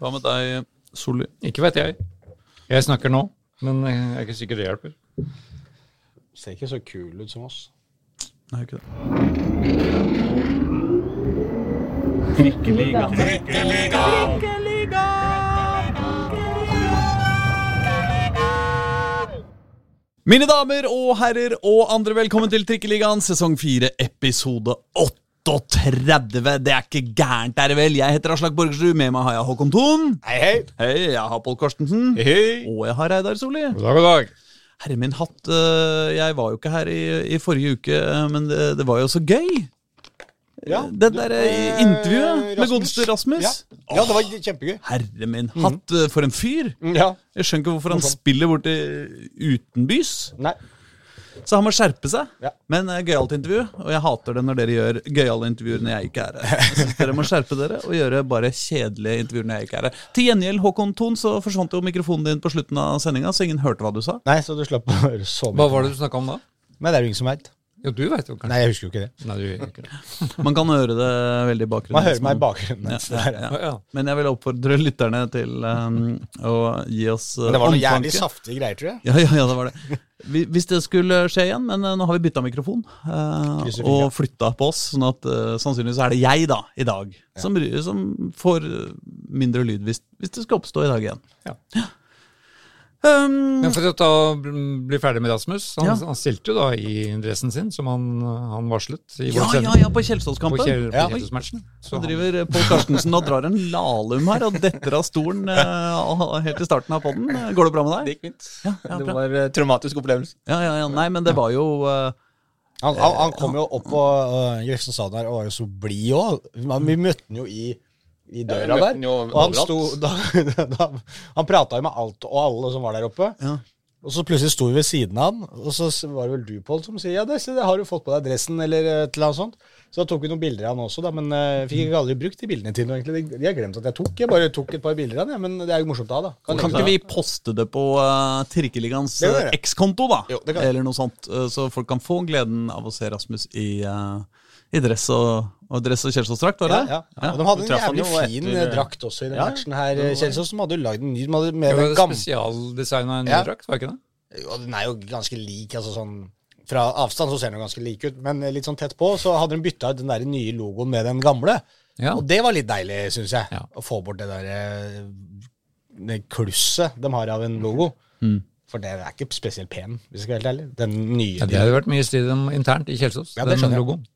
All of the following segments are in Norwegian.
Hva med deg, Solli? Ikke vet jeg. Jeg snakker nå, men jeg er ikke sikker det hjelper. Ser ikke så kul ut som oss. Nei, ikke det. Mine damer og herrer og andre, velkommen til Trikkeligaen, sesong 4, episode 38. Det er ikke gærent, er det vel? Jeg heter Aslak Borgersrud, med meg har jeg Håkon Thon. Hei, hei. Hei, jeg har Pål Karstensen. Hei. hei. Og jeg har Reidar Solli. God dag, god dag. Herre min hatt, øh, jeg var jo ikke her i, i forrige uke, øh, men det, det var jo så gøy. Ja, det der eh, intervjuet med Rasmus. godeste Rasmus. Ja. ja, det var kjempegøy. Herre min hatt, øh, for en fyr. Ja. Jeg skjønner ikke hvorfor han Morsom. spiller borti utenbys. Nei. Så han må skjerpe seg. Ja. Men uh, gøyalt intervju, og jeg hater det når dere gjør gøyale intervjuer når jeg ikke er her. Jeg synes Dere må skjerpe dere og gjøre bare kjedelige intervjuer når jeg ikke er her. Til gjengjeld, Håkon Thon, så forsvant jo mikrofonen din på slutten av sendinga, så ingen hørte hva du sa. Nei, så du slapp å høre så mye. Hva var det du snakka om da? Men det er jo ingen som veit. Jo, du veit jo kanskje. Nei, jeg husker jo ikke det. Nei, du gjør ikke det. Man kan høre det veldig i bakgrunnen. Man hører meg i bakgrunnen. er- Ja. Ja, ja. Men jeg vil oppfordre lytterne til um, å gi oss uh, det var noen jævlig saftige greier, tror jeg. Ja, ja, ja, det var det. Hvis det skulle skje igjen, men uh, nå har vi bytta mikrofon uh, og flytta på oss, sånn at uh, sannsynligvis er det jeg da, i dag, som, som får mindre lyd hvis, hvis det skal oppstå i dag igjen. Ja. Um, Men for å ta, bli ferdig med Rasmus. Han, Ja. han stilte jo da i dressen sin, som han, han varslet. I ja, ja, ja, på Kjelsåskampen. På Kjel, på Kjelsåsmatchen. Så han- driver Pål Karstensen og drar en lalum her og detter av stolen uh, helt i starten av podden. Går det bra med deg? Det gikk fint. Ja, ja, det var en traumatisk opplevelse. Ja, ja, ja, nei, men det var jo uh, Han, han, han kom jo opp på uh, Grefsen stadion her og var jo så blid òg. Vi møtte han jo i, i døra der. Og han, sto, da, da, han prata jo med alt og alle som var der oppe. Ja. Og så plutselig sto vi ved siden av han, og så var det vel du, Pål, som sier ja, det, det har du fått på deg dressen, eller et eller annet sånt. Så da tok vi noen bilder av han også, da, men uh, fikk ikke aldri brukt de bildene til noe, egentlig. De, de har glemt at jeg tok. Jeg bare tok et par bilder av han, ja, men det er jo morsomt da, da. Kan kan ikke vi poste det på uh, Trikkeligaens Det kan vi uh. X-konto, da? Jo, det kan. Eller noe sånt. uh, så folk kan få gleden av å se Rasmus i, uh, i dress og, og dress og Kjelsås-drakt, var det Ja, ja. ja. Og de hadde en jævlig fin etter- eh, drakt også i den Ja. matchen her, Kjelsås, som hadde jo lagd en ny de hadde Det med var den gamle spesialdesign av en ny Ja. drakt, var ikke det? Jo, den er jo ganske lik, altså sånn Fra avstand så ser den jo ganske lik ut, men litt sånn tett på så hadde de bytta ut den der nye logoen med den gamle. Ja. Og det var litt deilig, syns jeg. Ja. Å få bort det der eh, Det klusset de har av en logo. Mm. For det er ikke spesielt pen, hvis jeg skal være helt ærlig. Den nye. Ja, det hadde vært mye strid om internt i Kjelsås, Ja, den logoen.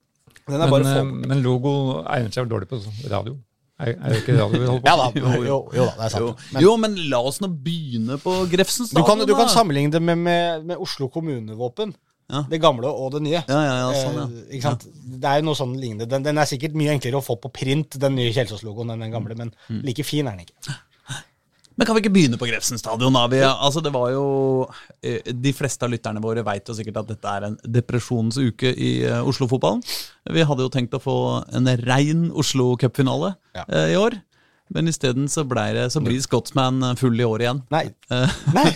Den er Men, eh, men logo egner seg vel dårlig på radio. Er, er det ikke radio vi holder på Ja da, jo, jo, da, det er sant. Jo, Men jo, men la oss nå begynne på Grefsen du stadion. kan, du kan sammenligne det med, med, med Oslo kommunevåpen. Ja. Det gamle og det nye. Ja, ja, ja, sånn, ja. Eh, ikke sant? Det er jo noe sånn lignende. Den, den er sikkert mye enklere å få på print, den nye Kjelsås-logoen, enn den gamle, men Mm. like fin er den ikke. Men kan vi ikke begynne på Grefsen stadion? da? Vi, altså, det var jo eh, De fleste av lytterne våre jo sikkert at dette er en depresjonsuke i eh, Oslo-fotballen. Vi hadde jo tenkt å få en rein Oslo Cup-finale Ja. eh, i år. Men isteden så, ble så blir Scotsman full i år igjen. Nei. Nei,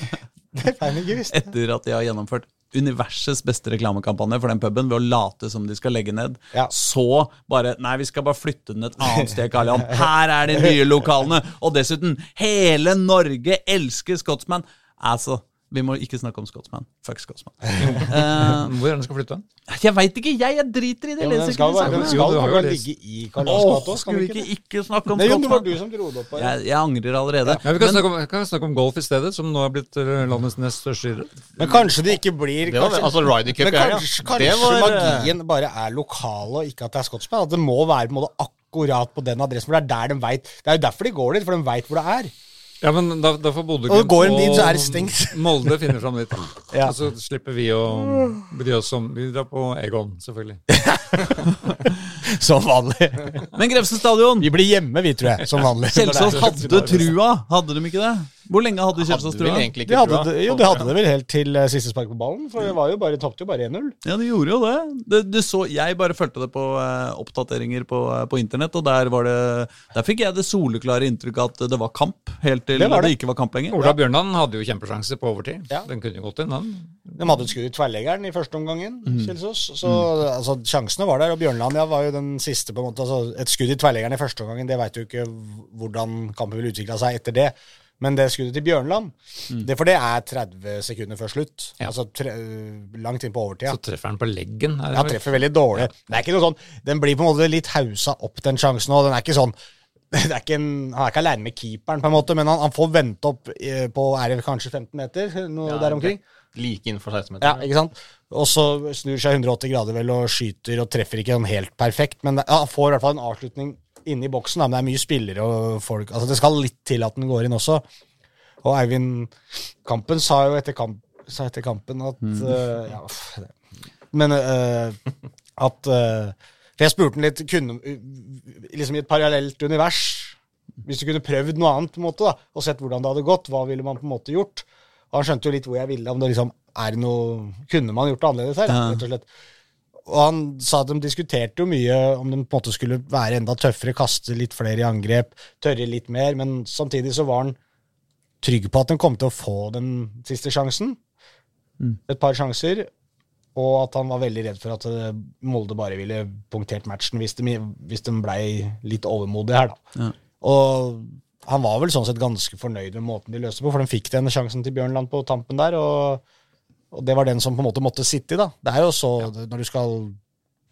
det er feil visst. etter at de har gjennomført universets beste reklamekampanje for den puben ved å late som de skal legge ned. Ja. Så bare Nei, vi skal bare flytte den et annet sted, Karl Johan. Her er de nye lokalene! Og dessuten, hele Norge elsker Scotsman! Altså, vi må ikke snakke om Scotsman. Fuck Scotsman. uh, Hvor er den skal flytte? jeg veit ikke, jeg! Jeg driter i det. Jo, den skal, den. Jo, ligge i Karl Johans gate skulle vi ikke, ikke det? ikke snakke om Nei, jo, det var Scotsman? du som dro det opp. bare. Jeg, jeg angrer allerede. Ja, vi kan, Men- snakke om, kan vi snakke om golf i stedet, som nå er blitt eh, landets nest største. Men kanskje det ikke blir Det var, kanskje, altså Ryder Cup Men kanskje, Det kanskje var, magien bare er lokal og ikke at det er Scotsman? At det må være på en måte akkurat på den adressen, for det er der de vet Det er jo derfor de går dit, for de veit hvor det er. Ja, men da, da får Bodø Og dit, så det stengt. Molde finner fram litt. Ja. Og så slipper vi å bry oss om Vi drar på Egon, selvfølgelig. Som vanlig. Men Grefsen stadion! Vi blir hjemme, vi, tror jeg. Som vanlig. Kjelsås hadde trua, hadde de ikke det? Hvor lenge hadde Kjelsås hadde vel trua? egentlig De hadde, det- jo, de hadde det vel helt til uh, siste spark på ballen, for det var jo bare, tapte jo bare 1-0. Ja, de gjorde jo det. det, det så, jeg bare fulgte det på uh, oppdateringer på, uh, på internett, og der, var det, der fikk jeg det soleklare inntrykk at det var kamp, helt til Det det, var det. ikke var kamp lenger. Ola Bjørnland hadde jo kjempesjanse på overtid. Ja. Den kunne jo gått inn, den. De hadde et skudd i tverrleggeren i første omgangen. mm. Kjelsås. Så altså, sjansene var der. Og Bjørnland ja, var jo den siste. på en måte, altså, Et skudd i tverrleggeren i første omgangen, det veit jo ikke hvordan kampen ville utvikla seg etter det. Men det skuddet til Bjørnland, Mm. det for det er 30 sekunder før slutt. Ja. Altså tre, langt inn på overtida. Så treffer han på leggen. Er Ja, treffer veldig dårlig. Det er ikke noe sånn, Den blir på en måte litt hausa opp, den sjansen. og den er ikke sånn, det er ikke en, Han er ikke aleine med keeperen, på en måte, men han, han får vente opp eh, på er det kanskje 15 meter, noe Ja, der omkring. Like innenfor 16 meter. Ja, ikke sant? Og så snur seg 180 grader vel og skyter og treffer ikke sånn helt perfekt, men det, ja, han får i hvert fall en avslutning inne i boksen. Da, men det er mye spillere og folk altså Det skal litt til at den går inn også. Og Eivind Kampen sa jo etter, kamp, sa etter kampen at eh, ja. Men uh, at uh, For jeg spurte han litt kunne, liksom i et parallelt univers Hvis du kunne prøvd noe annet på en måte da, og sett hvordan det hadde gått, hva ville man på en måte gjort? Og han skjønte jo litt hvor jeg ville. om det liksom er noe, Kunne man gjort det annerledes her? Ja. rett og slett. Og han sa at de diskuterte jo mye om de på en måte skulle være enda tøffere, kaste litt flere i angrep, tørre litt mer, men samtidig så var han trygg på at de kom til å få den siste sjansen. Et par sjanser. Og at han var veldig redd for at eh, Molde bare ville punktert matchen hvis de, hvis de blei litt overmodige her, da. Ja. Og han var vel sånn sett ganske fornøyd med måten de løste på, for de fikk den sjansen til Bjørnland på tampen der, og, og det var den som på en måte måtte sitte i, da. Det er jo så, når du skal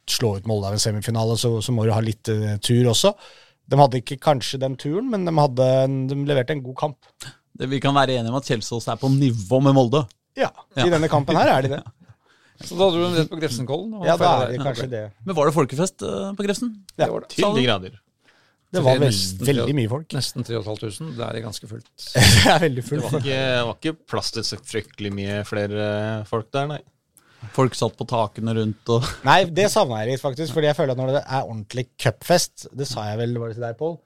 slå ut Molde av en semifinale, så, så må du ha litt uh, tur også. De hadde ikke kanskje den turen, men de, hadde, en- de leverte en god kamp. Det, vi kan være enige om at Kjelsås er på nivå med Molde. Ja, Ja. i denne kampen her er de det. Så da dro de rett på Grefsenkollen. Ja, da er det kanskje det. Men var det folkefest eh, på Grefsen? Ja, Til de grader. Det var veld, Nesten veldig mye folk. Nesten 3500. Det er ganske fullt. Det er veldig Det fullt. var ikke, det var ikke plass til så fryktelig mye flere folk der, nei. Folk satt på takene rundt og Nei, det savna jeg litt, faktisk. Fordi jeg føler at når det er ordentlig cupfest, det sa jeg vel, bare til deg, Pål?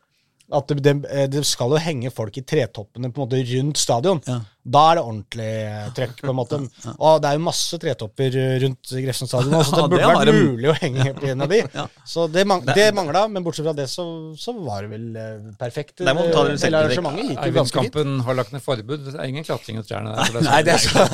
At det, det, det skal jo henge folk i tretoppene på en måte rundt stadion. Ja. Da er det ordentlig eh, trøkk, på en måte. Og det er jo masse tretopper eh, rundt Grefsen stadion, så det burde det vært de. mulig å henge på en av de. Ja. Så det, mang det mangla, men bortsett fra det, så, så var det vel eh, perfekt. Der må ta dere Hele arrangementet gikk jo ganske fint. Eivindskampen har lagt ned forbud. Det er ingen klatring i trærne der. det er Nei, det er så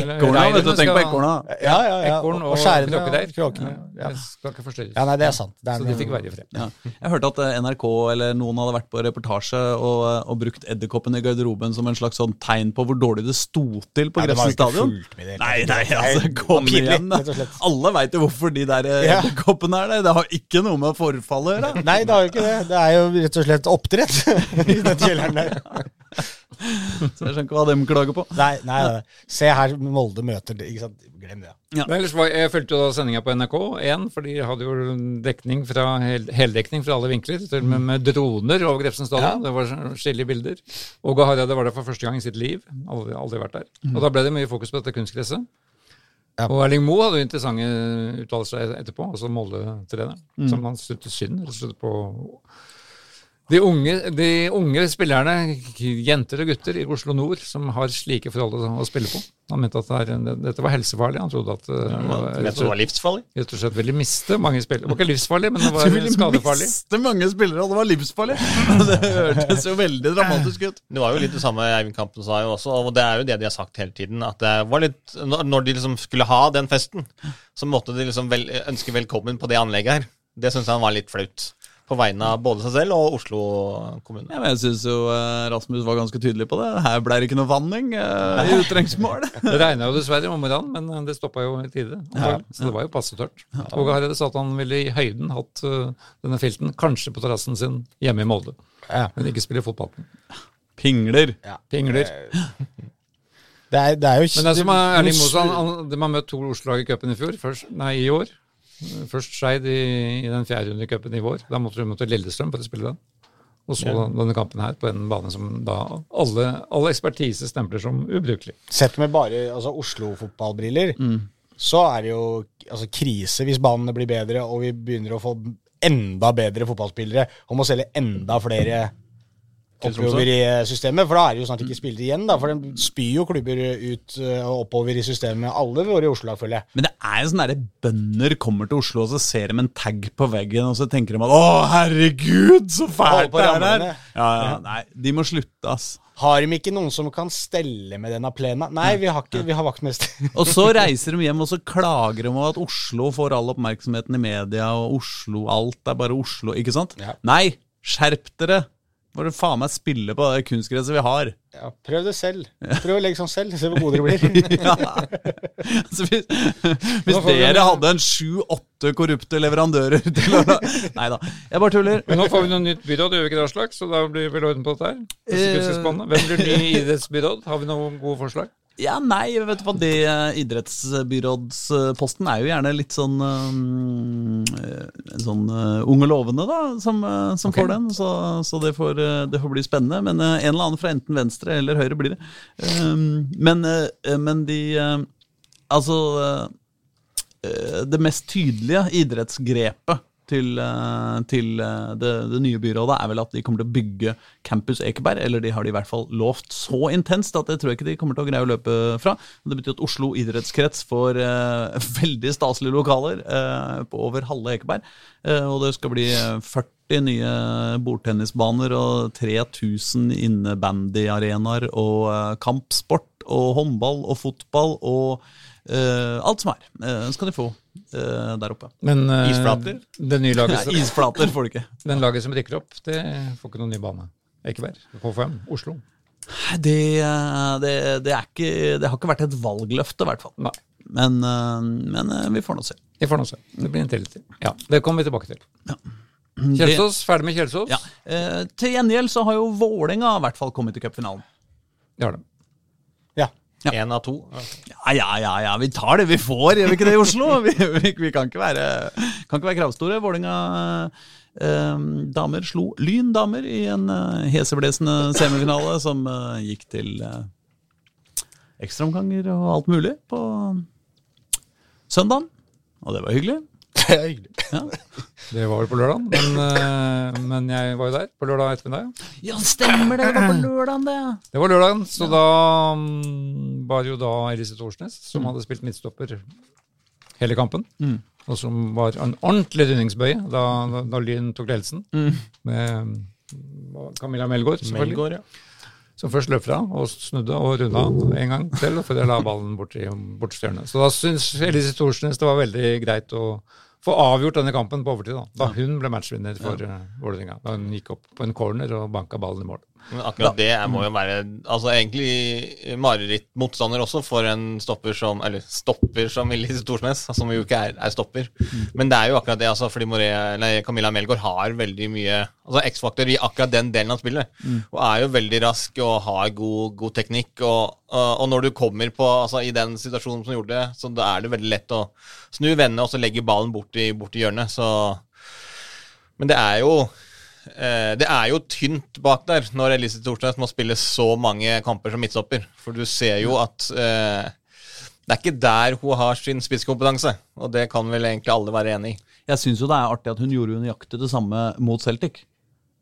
Ekorna, vet du. Tenk på ekorna. Ja, ja, ja. Ekorn og, skjærene, kråkereir. kråkene. Ja. Skal ikke forstyrres. ja, nei, det er sant. Det er Så de fikk være i fred. Ja. Jeg hørte at NRK eller noen hadde vært på reportasje og, og brukt edderkoppen i garderoben som en slags sånn tegn på hvor dårlig det sto til på Grefsen stadion. Nei, nei, altså, kom pinlig, igjen. Alle veit jo hvorfor de der eh, edderkoppene er der. Det har ikke noe med forfallet å gjøre. Nei, det har jo ikke det. Det er jo rett og slett oppdrett i den kjelleren der. Så jeg skjønner ikke hva de klager på. Nei, nei, nei. Se her, Molde møter. Ikke sant? Glem det. Men ellers var, jeg fulgte jo da sendinga på NRK1, for de hadde jo dekning fra, hel, heldekning fra alle vinkler, til og med med droner over Grefsen stadion. Det var skjellige bilder. Åge Hareide var der for første gang i sitt liv. Aldri, aldri vært der. Og da ble det mye fokus på dette kunstgresset. Ja. Og Erling Moe hadde jo interessante uttalelser etterpå, altså Molde-treneren, som han syntes synd på de unge, de unge spillerne, jenter og gutter i Oslo nord, som har slike forhold å, å spille på. Han mente at det er, dette var helsefarlig. Han trodde at ja, det var rett livsfarlig. rett og slett ville miste mange spillere. Det var ikke livsfarlig, men det Du var ville skadefarlig. miste mange spillere, og det var livsfarlig. Det hørtes jo veldig dramatisk ut. Det var jo litt det samme Eivind Kampen sa jo også, og det er jo det de har sagt hele tiden. At det var litt Når når de liksom skulle ha den festen, så måtte de liksom vel, ønske velkommen på det anlegget her. Det syns han var litt flaut. På vegne av både seg selv og Oslo kommune. Ja, men jeg syns jo eh, Rasmus var ganske tydelig på det. Her ble det ikke noe vanning eh, i utrengsmål. Det regna jo dessverre om morgenen, men eh, det stoppa jo i tide. antagelig. Så det var jo passe tørt. Åge Hareide sa at han ville i høyden hatt denne filten, kanskje på terrassen sin hjemme i Molde. Ja. Men ikke spille fotball. Pingler. Pingler. Det er, det er jo Men det som er Erling Moe sa, han- han- de har møtt to Oslo-lag i cupen i fjor, først, nei, i år. Først Skeid i, i den fjerde runde i cupen i vår. Da måtte du møte Lillestrøm for å spille den. Og så denne kampen her på en bane som da alle, alle ekspertise stempler som ubrukelig. Sett med bare altså, Oslo-fotballbriller, så er det jo altså, krise hvis banene blir bedre, og vi begynner å få enda bedre fotballspillere og må selge enda flere oppover i eh, systemet. For da er det jo sånn at de ikke spiller igjen, da. For de spyr jo klubber ut eh, og oppover i systemet. Alle våre Oslo-lag, føler jeg. Men det er jo sånn derre bønder kommer til Oslo, og så ser de en tag på veggen, og så tenker de at 'Å, herregud, så fælt det er her'. Ja, ja, nei, de må slutte, ass. Har de ikke noen som kan stelle med denne plena? Nei, vi har ikke, vi har vaktmester. Og så reiser de hjem og så klager de over at Oslo får all oppmerksomheten i media, og Oslo, alt er bare Oslo, ikke sant? Ja. Nei, skjerp dere! Må du faen meg spille på det kunstgresset vi har. Ja, prøv det selv. Prøv å legge sånn selv, se hvor gode dere blir. Ja. altså, hvis hvis vi dere hadde en sju-åtte korrupte leverandører til å Nei da, jeg bare tuller. Men nå får vi noe nytt byråd, gjør vi ikke det, Aslak? Så da blir vel orden på dette her. Eh. Hvem blir ny idrettsbyråd? Har vi noen gode forslag? Ja, nei, vet du hva, det eh, idrettsbyrådsposten er jo gjerne litt sånn eh, sånn eh, ung og lovende, da, som, som okay. får den. Så, så det, får, det får bli spennende. Men en eller annen fra enten venstre eller høyre blir det. Um, men, men de Altså Det mest tydelige idrettsgrepet til, eh, til eh, det, det nye byrådet er vel at de kommer til å bygge Campus Ekeberg. Eller de har de i hvert fall lovt så intenst at det tror jeg ikke de kommer til å greie å løpe fra. Det betyr at Oslo idrettskrets får eh, veldig staselige lokaler eh, på over halve Ekeberg. Eh, og det skal bli eh, 40 nye bordtennisbaner og 3000 innebandyarenaer og eh, kampsport og håndball og fotball og eh, alt som er. eh, skal de få eh, der oppe. Men eh, Isflater? Det nye laget, Nei, isflater får du ikke. den laget som rykker opp, det får ikke noen ny bane. Ekeberg. KFM. Oslo. Det, eh, det, det, er ikke, det har ikke vært et valgløfte, i hvert fall. Nei. Men, eh, men eh, vi får nå se. Vi får nå se. Det blir en til til. Ja, det kommer vi tilbake til. Kjelsås, ferdig med Kjelsås? Ja. Eh, til gjengjeld så har jo Vålerenga i hvert fall kommet til cupfinalen. Det har de. Ja. Ja. Av to. Ja, ja, ja, ja, vi tar det vi får, gjør vi ikke det i Oslo? Vi, vi, vi kan ikke være, kan ikke være kravstore. Vålinga eh, damer slo Lyn damer i en eh, heseblesende semifinale som eh, gikk til eh, ekstraomganger og alt mulig på søndagen. Og det var hyggelig. Det er hyggelig. Ja, Det var vel på lørdag, men, eh, men jeg var jo der på lørdag ettermiddag. ja stemmer det! Det var på lørdagen, det. Det var lørdagen, så da mm, var jo da Elise Thorsnes som hadde spilt midtstopper hele kampen. Mm. Og som var en ordentlig rundingsbøye da, da, da Lyn tok ledelsen. Mm. Med mm, Camilla Melgaard, selvfølgelig. Melgaard, ja. Som først løp fra og snudde og runda en gang til, før jeg la ballen bort i bortstjørnet. Så da syns Elise Thorsnes det var veldig greit å få avgjort denne kampen på overtid. Da, da hun ble matchvinner for ja. Vålerenga. Da hun gikk opp på en corner og banka ballen i mål. Men akkurat det er- må jo være altså egentlig marerittmotstander også for en stopper som Eller stopper som Willy Storsnes, som jo ikke er, er stopper. Men det er jo akkurat det, altså, fordi Morea, nei, Camilla Melgaard har veldig mye altså X-faktor i akkurat den delen av spillet. Og er jo veldig rask og har god, god teknikk. Og, og, og når du kommer på altså, i den situasjonen som gjorde det, så da er det veldig lett å snu, vende og så legge ballen bort i, bort i hjørnet. Så Men det er jo Eh, det er jo tynt bak der når Elise Thorsnes må spille så mange kamper som midtstopper. For du ser jo at eh, det er ikke der hun har sin spisskompetanse. Og det kan vel egentlig alle være enig i. Jeg syns jo det er artig at hun gjorde jo nøyaktig det samme mot Celtic.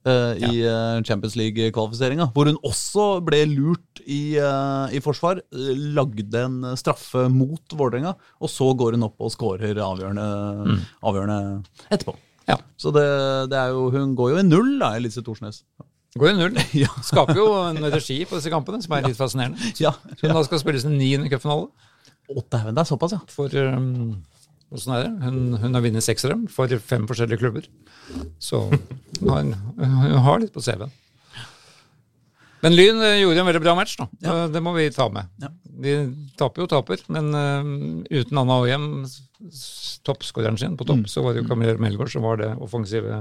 eh, I eh, Champions League-kvalifiseringa, hvor hun også ble lurt i, uh, i forsvar. lagde en straffe mot Vålerenga, og så går hun opp og skårer avgjørende, avgjørende etterpå. Ja. Så det, det er jo, hun går jo i null, da, Elise Thorsnes. Går i null. Ja. Skaper jo en energi på disse kampene som er litt fascinerende. Ja. Så hun da skal spilles en niende cupfinale. Å, dæven, det er såpass, ja. For um, Åssen er det? Hun, hun har vunnet seks av dem for fem forskjellige klubber. Så hun har, hun har litt på CV-en. Men Lyn eh, gjorde en veldig bra match, da. Ja. Det må vi ta med. Ja. De taper jo taper, men uh, uten Anna Åhjem, toppskåreren sin på topp, Mm. så var det jo Camilla Melgaard som var det offensive,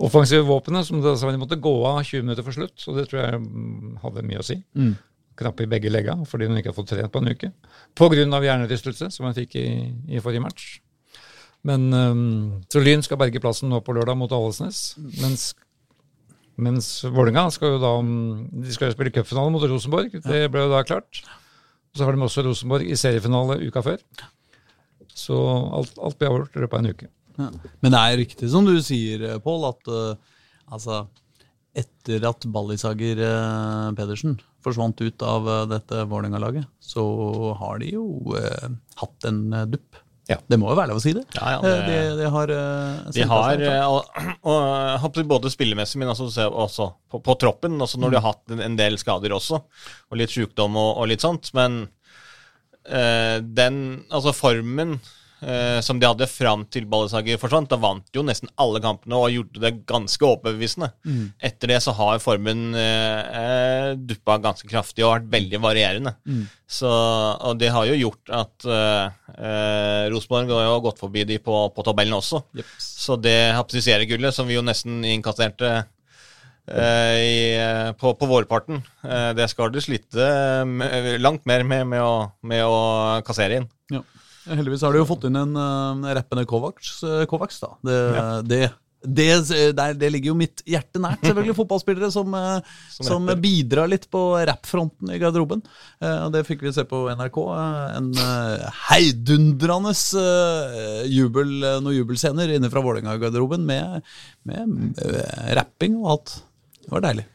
offensive våpenet. Som de måtte gå av 20 minutter for slutt, og det tror jeg mm, hadde mye å si. Mm. Knapp i begge legga fordi hun ikke har fått trent på en uke. Av hjernerystelse, som hun fikk i, i forrige match. Men um, Så Lyn skal berge plassen nå på lørdag mot Ålesnes. Mens, mens Vålerenga skal jo da De skal jo spille cupfinale mot Rosenborg. Det ble jo da klart. Så har de også Rosenborg i seriefinale uka før. Så alt, alt blir avgjort i løpet av en uke. Ja. Men det er riktig som du sier, Pål, at uh, altså etter at Ballisager uh, Pedersen forsvant ut av uh, dette Vålerenga-laget, så har de jo eh, hatt en eh, dupp. Ja. Det må jo være lov å si det. Ja, ja, Eh, det- de, de har, eh, De har, seg, eh, og, både spillemessig, men også, også på, på troppen. Også når de har hatt en, en del skader også, og litt sjukdom og, og litt sånt. Men eh, den Altså formen eh, som de hadde fram til Ballesager forsvant, da vant de jo nesten alle kampene og gjorde det ganske overbevisende. Etter det så har formen eh, eh, duppa ganske kraftig og vært veldig varierende. Så, og det har jo gjort at eh, eh, Rosenborg har jo gått forbi de på, på tabellen også. Så det hapsisere-gullet, som vi jo nesten innkasserte eh, i, på, på vårparten, det skal du slite langt mer med, med, å, med å kassere inn. Ja. Heldigvis har de jo fått inn en uh, rappende Kovacs, uh, Kovacs da. Det, det, det, der, det ligger jo mitt hjerte nært, selvfølgelig. Fotballspillere som, uh, som, som bidrar litt på rappfronten i garderoben. Og det fikk vi se på NRK. en heidundrende jubel, noen jubelscener inne fra Vålerenga-garderoben med, med rapping og alt. Det var deilig.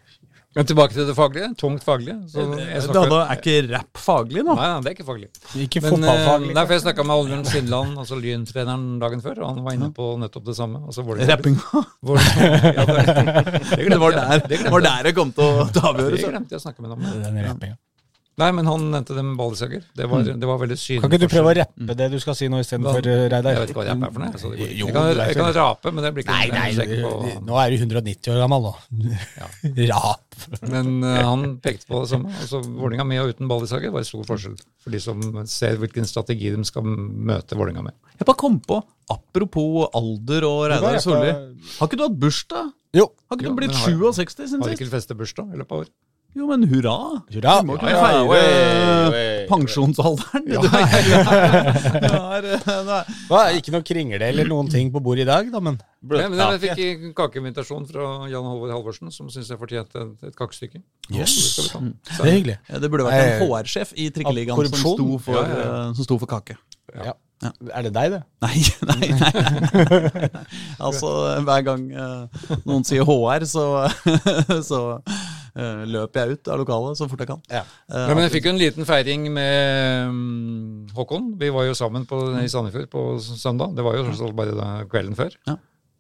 Men tilbake til det faglige. Tungt faglige. Så jeg Da, da er ikke rapp faglig nå? Nei, nei, det er ikke faglig. Ikke Men, fotballfaglig. eh, nei, for jeg snakka med Oddbjørn Sindland, altså Lyn-treneren, dagen før, og han var inne på nettopp det samme. Altså, det, Rappinga. Ja, det, det, Det var der Det kom til å å Det glemte jeg å snakke med ham om. Nei, men han nevnte det med ballesager. Det var, det var veldig synlig. Kan ikke du prøve å rappe det du skal si nå istedenfor, Reidar? Jeg vet ikke hva rapp er for noe. jeg, det. Jo, jeg, kan, du jeg kan rape, men det blir ikke Nei, nei, på nå er du 190 år gammel, nå. Rap. Men eh, han pekte på det samme. Altså, Vålerenga med og uten ballesager var stor forskjell for de som ser hvilken strategi de skal møte Vålerenga med. Jeg bare kom på, apropos alder og Reidar jeg Solli. Har ikke du hatt bursdag? Jo. Har ikke Jo, du blitt men har- 67 siden Har sist? ikke festet fleste bursdag i løpet av år? Jo, men hurra! Hurra. Vi må ikke Ja, ja, feire oi, oi. pensjonsalderen. Ja. Du er- er- er- Hva, ikke noe kringle eller noen ting på bordet i dag, da, men Men, men jeg fikk en kakeinvitasjon fra Jan Håvard Halvorsen, som syns jeg fortjente et, et kakestykke. Yes. Det skal vi ta. Så- det er hyggelig. Ja, det burde vært en Eh, HR-sjef i Trikkeligaen som sto, for, Ja, ja, ja. eh, som sto for kake. Ja. Er det deg, det? Nei, nei, nei. nei. Altså, hver gang uh, noen sier HR, så, så eh, løper jeg ut av lokalet så fort jeg kan. Ja. Uh, Ja, men jeg fikk jo en liten feiring med um, Håkon. Vi var jo sammen på, i Sandefjord på søndag. Det var jo bare da, kvelden før. Ja.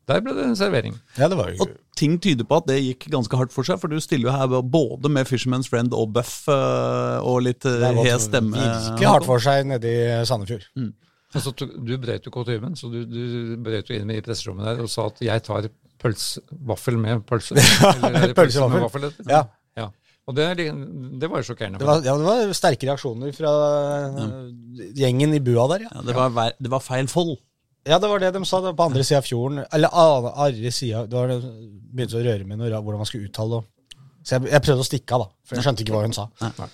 Der ble det en servering. Ja, det var jo Og ting tyder på at det gikk ganske hardt for seg, for du stiller jo her både med Fisherman's Friend og Buff eh, og litt Det stemme. Det gikk hes virkelig hardt for seg nede i Sandefjord. Altså, du du brøt jo kutymen, så du, du brøt jo inn i presserommet der og sa at jeg tar pølse, vaffel med pølse. Eller er Pølse, med vaffel. Ja. ja. Og det, det var jo sjokkerende. Det var, ja, det var sterke reaksjoner fra ja. gjengen i bua der, ja. Ja, det, var, det var feil fold. Ja, det var det de sa det, på andre sida av fjorden. Eller andre sida Det var det begynte å røre med noe, hvordan man skulle uttale det. Så jeg, jeg prøvde å stikke av, da. For jeg skjønte ikke hva hun sa. Nei,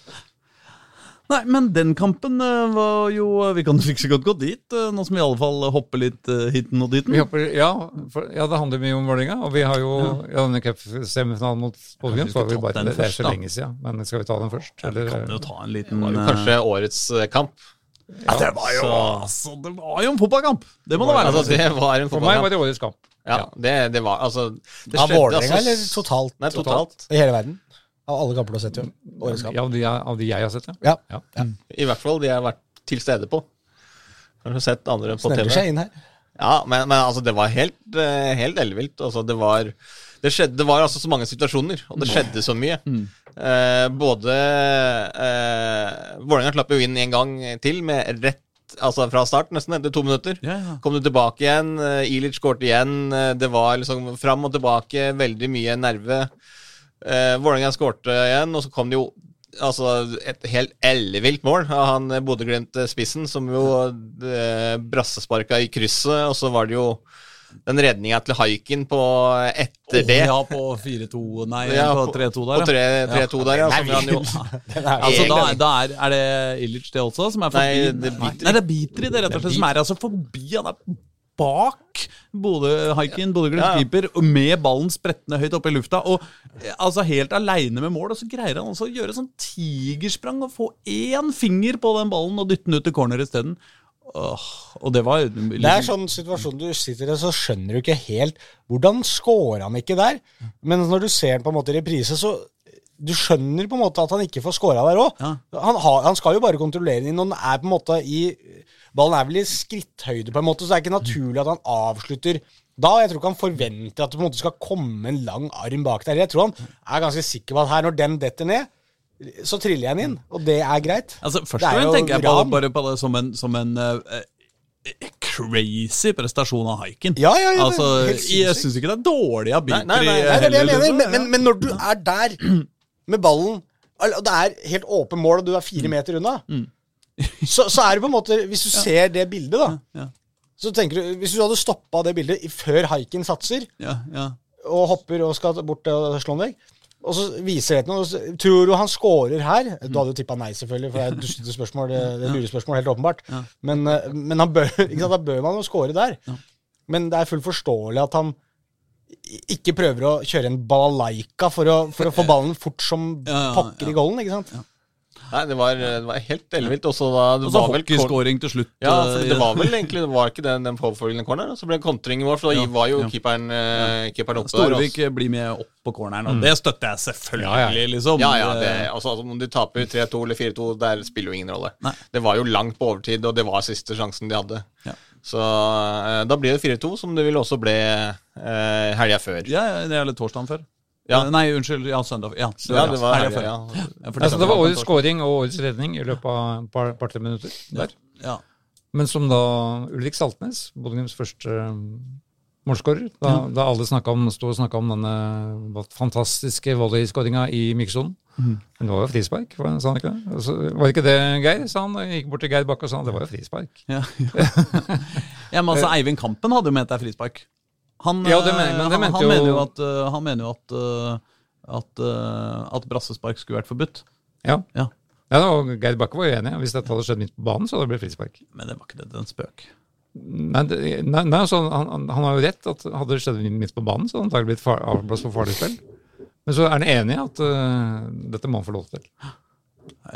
men den kampen eh, var jo Vi kan like så godt gå dit, eh, nå som vi i alle fall hopper litt hiten og diten. Hopper, ja, for, ja, det handler mye om Vålerenga. Og vi har jo ja. denne cupsemifinalen mot Bodø vi så har vi bare, den det, er så da. lenge siden. Men skal vi ta den først? Vi Eller, kan jo ta en liten Det var jo eh, kanskje årets eh, kamp. ja, det, var jo, så- altså, det var jo en fotballkamp! Det må det være. Altså, det var en for meg var det årets kamp. Ja, det, det var altså det Av Vålerenga, altså, eller totalt? Nei, totalt. I hele verden? Av alle kamper du har sett, jo. Årets kamp. Ja, av, de, av de jeg har sett, ja. Ja. ja. I hvert fall de jeg har vært til stede på. Har du sett andre på Sneller TV. seg inn her. Ja, men, men altså, det var helt, eh, helt ellevilt. Altså, det var det, skjedde, det var altså så mange situasjoner, og det skjedde så mye. Eh, både eh, Vålerenga slapp jo inn en gang til med rett Altså fra start, nesten, etter to minutter. Ja, ja. Kom du tilbake igjen, eh, Ilic skårte igjen. eh, Det var liksom fram og tilbake, veldig mye nerve. Eh, Vålerenga skårte igjen, og så kom det jo altså et helt ellevilt mål av han eh, Bodø-Glimt-spissen, som jo eh, brassesparka i krysset, og så var det jo den redninga til Haiken på etter det. Ja, på 4-2 Nei, Ja, på på- 3-2 der. På 3-2 der, ja. Som han jo Altså, da, da er, er det Illich det også, som er forbi? Nei, det biter Bitri. Nei, det er Bitri det rett og slett, som er altså forbi. Han er bak Bodø Haikin, Bodø-Glimts keeper, med ballen sprettende høyt oppe i lufta. Og eh, altså helt aleine med mål, og så greier han også å gjøre sånn tigersprang og få én finger på den ballen og dytte den ut til corner isteden. Oh, og det var liksom, Det er sånn situasjon du sitter i, så skjønner du ikke helt Hvordan scorer han ikke der? Men når du ser den på en måte i reprise, så du skjønner på en måte at han ikke får scora der òg. Ja. Han, han skal jo bare kontrollere den inn, og den er på en måte i Ballen er vel i skritthøyde, på en måte, så det er ikke naturlig at han avslutter da. Jeg tror ikke han forventer at det på en måte skal komme en lang arm bak der. Jeg tror han er ganske sikker på at her, når den detter ned, så triller jeg den inn, og det er greit. Altså, Først og fremst tenker jeg på det, bare på det som en, som en eh, crazy prestasjon av haiken. Ja, ja, ja, altså, jeg syns ikke det er dårlig av Nei, nei, nei, Nei, det er det jeg heller, mener, liksom. men, men, men når du er der med ballen, og det er helt åpen mål, og du er fire meter unna, så, så er det på en måte Hvis du ser det bildet, da, Ja. så tenker du Hvis du hadde stoppa det bildet før haiken satser, ja, ja. og hopper og skal bort og slå en vegg, og så viser det noe, tror du han scorer her Du hadde jo tippa nei, selvfølgelig, for det er et dustete spørsmål. Det, det er lurespørsmål, helt åpenbart. Men, eh, men han bør, ikke sant, da bør man jo score der. Men det er fullt forståelig at han ikke prøver å kjøre en balalaika for å, for å få ballen fort som Ja, ja, pokker i golden, ikke sant? Nei, det var, det var helt ellevilt. Og så vel hockeyscoring til slutt. Ja, eh, for det var vel egentlig Det var ikke den, den påfølgende corneren. Så ble det kontring i mål, for da Ja, var jo ja. keeperen, eh, keeperen oppe der. Storvik også. blir med opp på corneren, og det støtter jeg selvfølgelig, liksom. Ja, ja, det, altså, altså, Om de taper 3-2 eller 4-2, der spiller jo ingen rolle. Nei. Det var jo langt på overtid, og det var siste sjansen de hadde. Ja. Så eh, da blir det 4-2, som det vil også ble eh, helga før. ja, ja, det er torsdagen før. Ja. Eh, Nei, unnskyld. Ja, søndag. Ja, Ja, det var helga før. ja. Ja, for Altså, det var årets scoring og årets redning i løpet av et par, par-tre minutter. der. Ja. Men som da Ulrik Saltnes, Bodø-Glimts første um, målskårer, da, da alle om, sto og snakka om denne fantastiske volleyskåringa i Mikkesonen. Mm. Men det var jo frispark, var- sa han ikke det? Altså, var ikke det Geir, sa han. Gikk bort til Geir Bakke og sa han, det var jo frispark. Ja, ja, men altså, Eivind Kampen hadde jo ment det er frispark. Han, Ja, det mener, men det han, mente han jo- mener jo at, eh, han mener jo at, eh, at, eh, at brassespark skulle vært forbudt. Ja. Ja. Ja, og Geir Bakke var jo enig. Hvis dette hadde skjedd midt på banen, så hadde det blitt frispark. Men det var ikke det, det er en spøk. Nei, det, nei, nei altså, han, han, han har jo rett. at Hadde det skjedd midt på banen, så hadde det blitt far, avblåst for farlig spill. Men så er han enig i at uh, dette må han få lov til.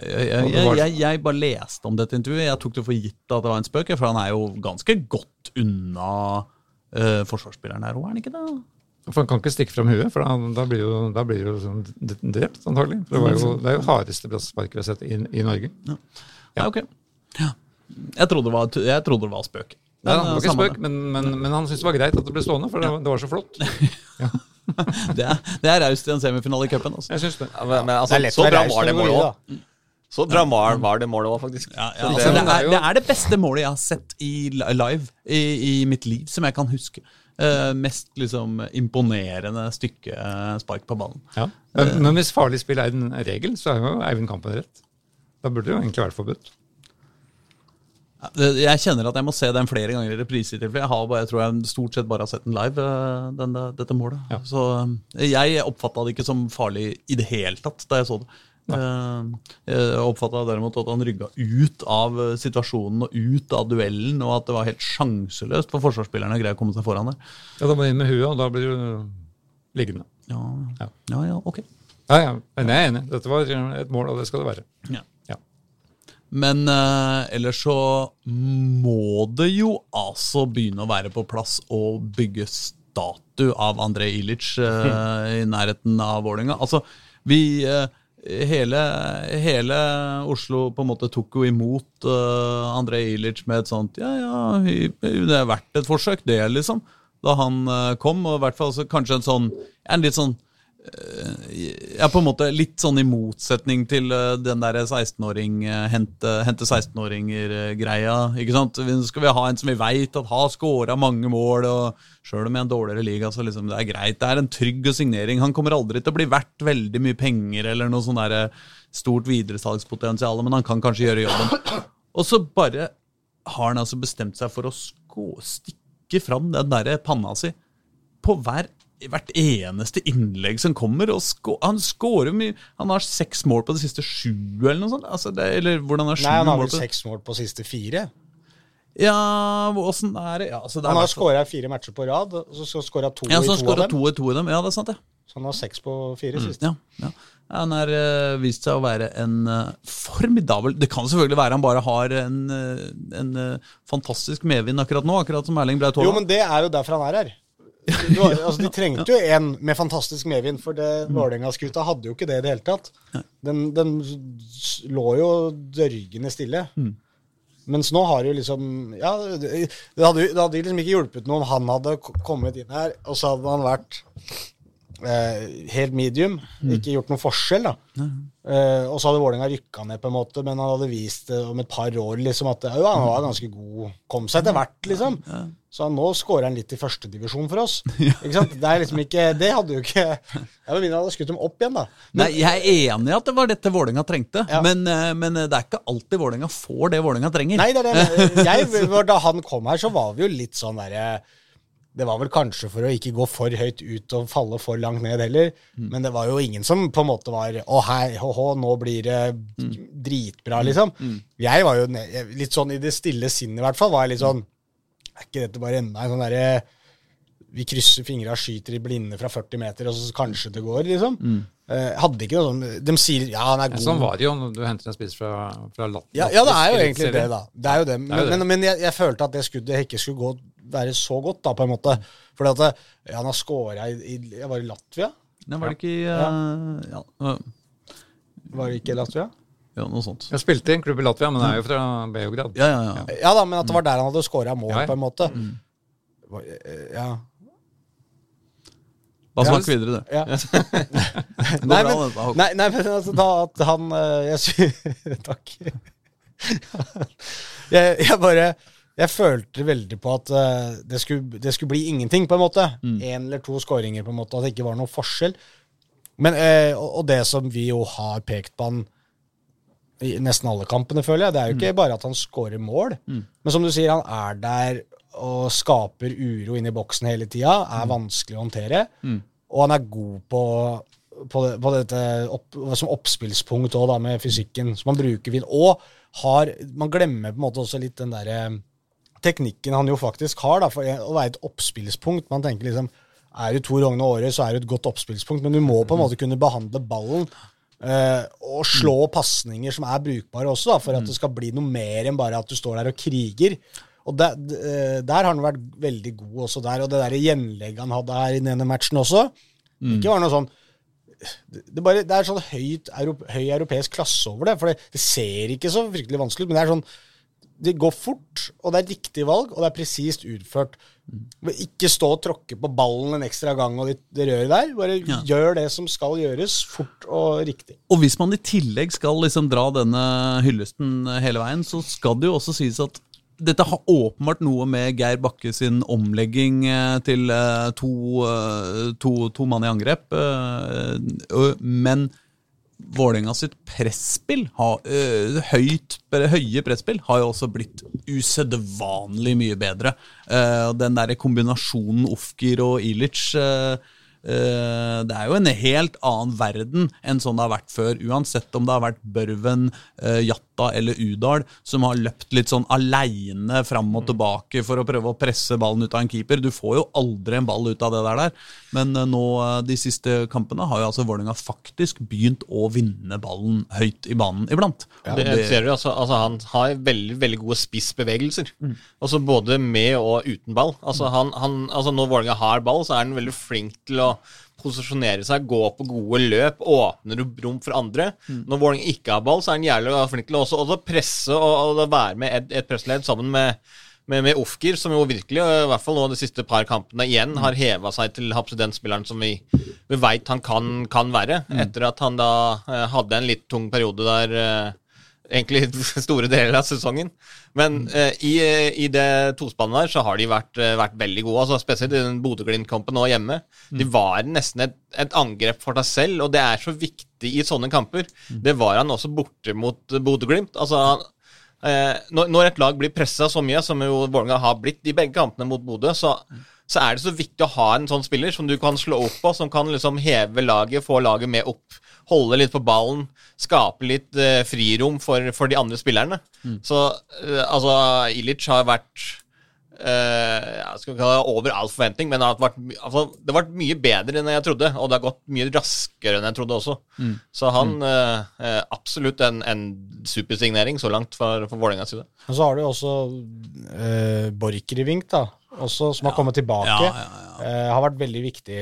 Jeg, jeg, jeg, jeg bare leste om dette intervjuet. Jeg tok det for gitt at det var en spøk, for han er jo ganske godt unna uh, forsvarsspilleren her òg, er han ikke det? For han kan ikke stikke frem huet, for da, da blir jo, da blir det jo sånn drept, antagelig. For det, var jo, det er jo hardeste brassparket vi har sett i, i Norge. Ja, ok. Ja. Jeg, trodde det var, jeg trodde det var spøk. Nei, det var eh, ikke spøk, men, men, men han syntes det var greit at det ble stående, for det, var- det var så flott. det. Det er, det er raust i en semifinale i cupen. Altså. Jeg synes det. Ja, men, men Det altså, er lett så være bra var det målet òg. Så dramatisk var det målet òg, faktisk. Ja, ja, Det, altså, det- er, det er det beste målet jeg har sett i live i, i mitt liv, som jeg kan huske. Uh, mest liksom imponerende stykke eh, spark på ballen. Ja. Men, men hvis farlig spill er en regel, så er jo Eivind Kampen rett. Da burde det jo egentlig vært forbudt. Jeg kjenner at jeg må se den flere ganger i reprise. Jeg, bare, jeg tror jeg stort sett bare har sett den live, denne, dette målet. Ja. Så jeg oppfatta det ikke som farlig i det hele tatt da jeg så det. Eh, Jeg oppfatta derimot at han rygga ut av situasjonen og ut av duellen, og at det var helt sjanseløst for forsvarsspillerne å greie å komme seg foran der. Ja, Da må du inn med huet, og da blir du liggende. Ja, Ja. ja, ja ok. Ja, ja, men jeg er enig. Dette var et mål, og det skal det være. Ja. Ja. Men eh, ellers så må det jo altså begynne å være på plass å bygge statue av André Ilic eh, i nærheten av Vålerenga. Altså, vi eh, hele, hele Oslo på en måte tok jo imot uh, André Ilic med et sånt Ja, ja, det er verdt et forsøk, det, liksom. Da han uh, kom, og i hvert fall så kanskje en sånn En litt sånn ja, på en måte litt sånn i motsetning til eh, den der 16-åring eh, hente, hente 16-åringer-greia. ikke sant? Nå Skal vi ha en som vi veit at har scora mange mål, og sjøl om i en dårligere liga, så liksom det er greit. Det er en trygg signering. Han kommer aldri til å bli verdt veldig mye penger eller noe sånn der stort videresalgspotensial, men han kan kanskje gjøre jobben. Og så bare har han altså bestemt seg for å stikke fram den derre panna si på hver, hvert eneste innlegg som kommer. Og han skårer mye Han har seks mål på de siste sju, eller noe sånt. Altså det, eller hvordan er sju Nei, han har vel seks mål på de siste fire. Ja, åssen er det? Ja, altså det Han har skåra fire matcher på rad, og så skåra to ja, så i han to av dem. to i to i dem. Ja, det er sant, det. Så han har seks på fire siste. Ja, ja. Han har uh, vist seg å være en uh, formidabel Det kan selvfølgelig være han bare har en, uh, en eh, fantastisk medvind akkurat nå, akkurat som Erling Braut Jo, men det er jo derfor han er her. Har- altså, de trengte jo en med fantastisk medvind, for det Vålerenga-skuta hadde jo ikke det i det hele tatt. Den, den lå jo dørgende stille. Mens nå har jo liksom Ja, det, hadde, det hadde liksom ikke hjulpet noe om han hadde kommet inn her, og så hadde han vært eh, helt medium. Ikke gjort noen forskjell, da. Eh, og så hadde Vålerenga rykka ned, på en måte, men han hadde vist det om et par år liksom at ja, han var ganske god. Kom seg etter hvert, liksom. Så nå scorer han litt i førstedivisjon for oss. Det er liksom ikke Det hadde jo ikke Jeg vil minne hadde skutt dem opp igjen, da. Nei, Jeg er enig i at det var dette Vålerenga trengte, Ja. men, eh, men det er ikke alltid Vålerenga får det Vålerenga trenger. Nei, det det. Jeg, da han kom her, så var vi jo litt sånn derre Det var vel kanskje for å ikke gå for høyt ut og falle for langt ned heller. Men det var jo ingen som på en måte var Å, hei, hå-hå, nå blir det dritbra, liksom. Jeg var jo litt sånn i det stille sinnet, i hvert fall, var jeg litt sånn Er ikke dette bare enda en sånn derre vi krysser fingra og skyter i blinde fra 40 meter, og så kanskje det går, liksom. Eh, hadde ikke noe sånn De sier ja, han er god. Sånn var det jo når du henter en spiss fra, fra Lat Ja, ja, det er jo egentlig det, da. Det er jo det. er Men, jo det. men, men jeg, jeg følte at det skuddet ikke skulle gå, være så godt, da, på en måte. Fordi at ja, han har scora i, i Jeg var i Latvia? Nei, var det ikke i eh, ja, eh, Var det ikke i Latvia? Ja, noe sånt. Jeg spilte i en klubb i Latvia, men er jo fra Beograd. Ja, ja, ja. Ja da, men at det var der han hadde scora mål, på en måte. Var- eh, Ja. Ja, snakk videre, du. ja. Nei, men, nei, nei, men altså, da at han eh, Jeg Takk. jeg, jeg bare Jeg følte veldig på at eh, det, skulle, det skulle bli ingenting, på en måte. Én eller to skåringer, på en måte. At det ikke var noe forskjell. Men, og, og det som vi jo har pekt på han i nesten alle kampene, føler jeg, det er jo ikke bare at han scorer mål. Men som du sier, han er der og skaper uro inn i boksen hele tida. Er vanskelig å håndtere. Og han er god på, på, det, på dette opp, som oppspillspunkt òg, med fysikken som han bruker. fint. Og har Man glemmer på en måte også litt den derre teknikken han jo faktisk har, da, for å være et oppspillspunkt. Man tenker liksom Er du to Rogne året, så er du et godt oppspillspunkt, men du må på en måte kunne behandle ballen. Eh, og slå pasninger som er brukbare også, da, for at det skal bli noe mer enn bare at du står der og kriger. Og der, eh, der har han vært veldig god også der. Og det der gjenlegget han hadde her i den ene matchen også, ikke var noe sånn det, det, bare, det er sånn høyt, europe, høy europeisk klasse over det. For det, det ser ikke så fryktelig vanskelig ut, men det er sånn Det går fort, og det er riktig valg, og det er presist utført. Ikke stå og tråkke på ballen en ekstra gang og det, det røret der. Bare Ja. gjør det som skal gjøres, fort og riktig. Og hvis man i tillegg skal liksom dra denne hyllesten hele veien, så skal det jo også sies at dette har åpenbart noe med Geir Bakke sin omlegging eh, til eh, to, eh, to, to mann i angrep. Men Vålerenga sitt presspill, øh, høyt, høye presspill, har jo også blitt usedvanlig mye bedre. Eh, den der kombinasjonen Ofkir og Ilic eh, eh, Det er jo en helt annen verden enn sånn det har vært før. Uansett om det har vært Børven, eh, Jatta eller Udal som har løpt litt sånn aleine fram og tilbake for å prøve å presse ballen ut av en keeper. Du får jo aldri en ball ut av det der. Men eh, nå eh, de siste kampene har jo altså Vålerenga faktisk begynt å vinne ballen høyt i banen iblant. Ja, Det ser du, altså, altså Han har veldig veldig gode spissbevegelser. Altså Både med og uten ball. Altså han, han, altså Når Vålerenga har ball, så er han veldig flink til å posisjonere seg, gå på gode løp, åpner opp rom for andre. Når Vålerenga ikke har ball, så er han jævlig flink til å også, også presse og, og være med et, et pressledd sammen med med, med Ofker, som jo virkelig, i hvert fall nå de siste par kampene igjen, har heva seg til den spilleren som vi, vi veit han kan, kan være. Etter at han da eh, hadde en litt tung periode der eh, egentlig store deler av sesongen. Men eh, i, eh, i det tospannet der så har de vært, uh, vært veldig gode. altså Spesielt i den Bodø-Glimt-kampen nå hjemme. De var nesten et, et angrep for seg selv, og det er så viktig i sånne kamper. Det var han også borte mot Bodø-Glimt. altså han når, når et lag blir pressa så mye, som jo Vålerenga har blitt i begge kampene mot Bodø, så, så er det så viktig å ha en sånn spiller som du kan slå opp på, som kan liksom heve laget, få laget med opp, holde litt på ballen, skape litt eh, frirom for, for de andre spillerne. Så eh, altså, Ilic har vært eh, jeg skal ikke kalle det over all forventning, men det har vært, altså, det har vært mye bedre enn jeg trodde. Og det har gått mye raskere enn jeg trodde også. Så han mm. eh, absolutt en, en supersignering så langt for, for Vålerengas side. Og så har du jo også uh, Borchgrevink, da. Også, som har kommet tilbake. Eh, har vært veldig viktig,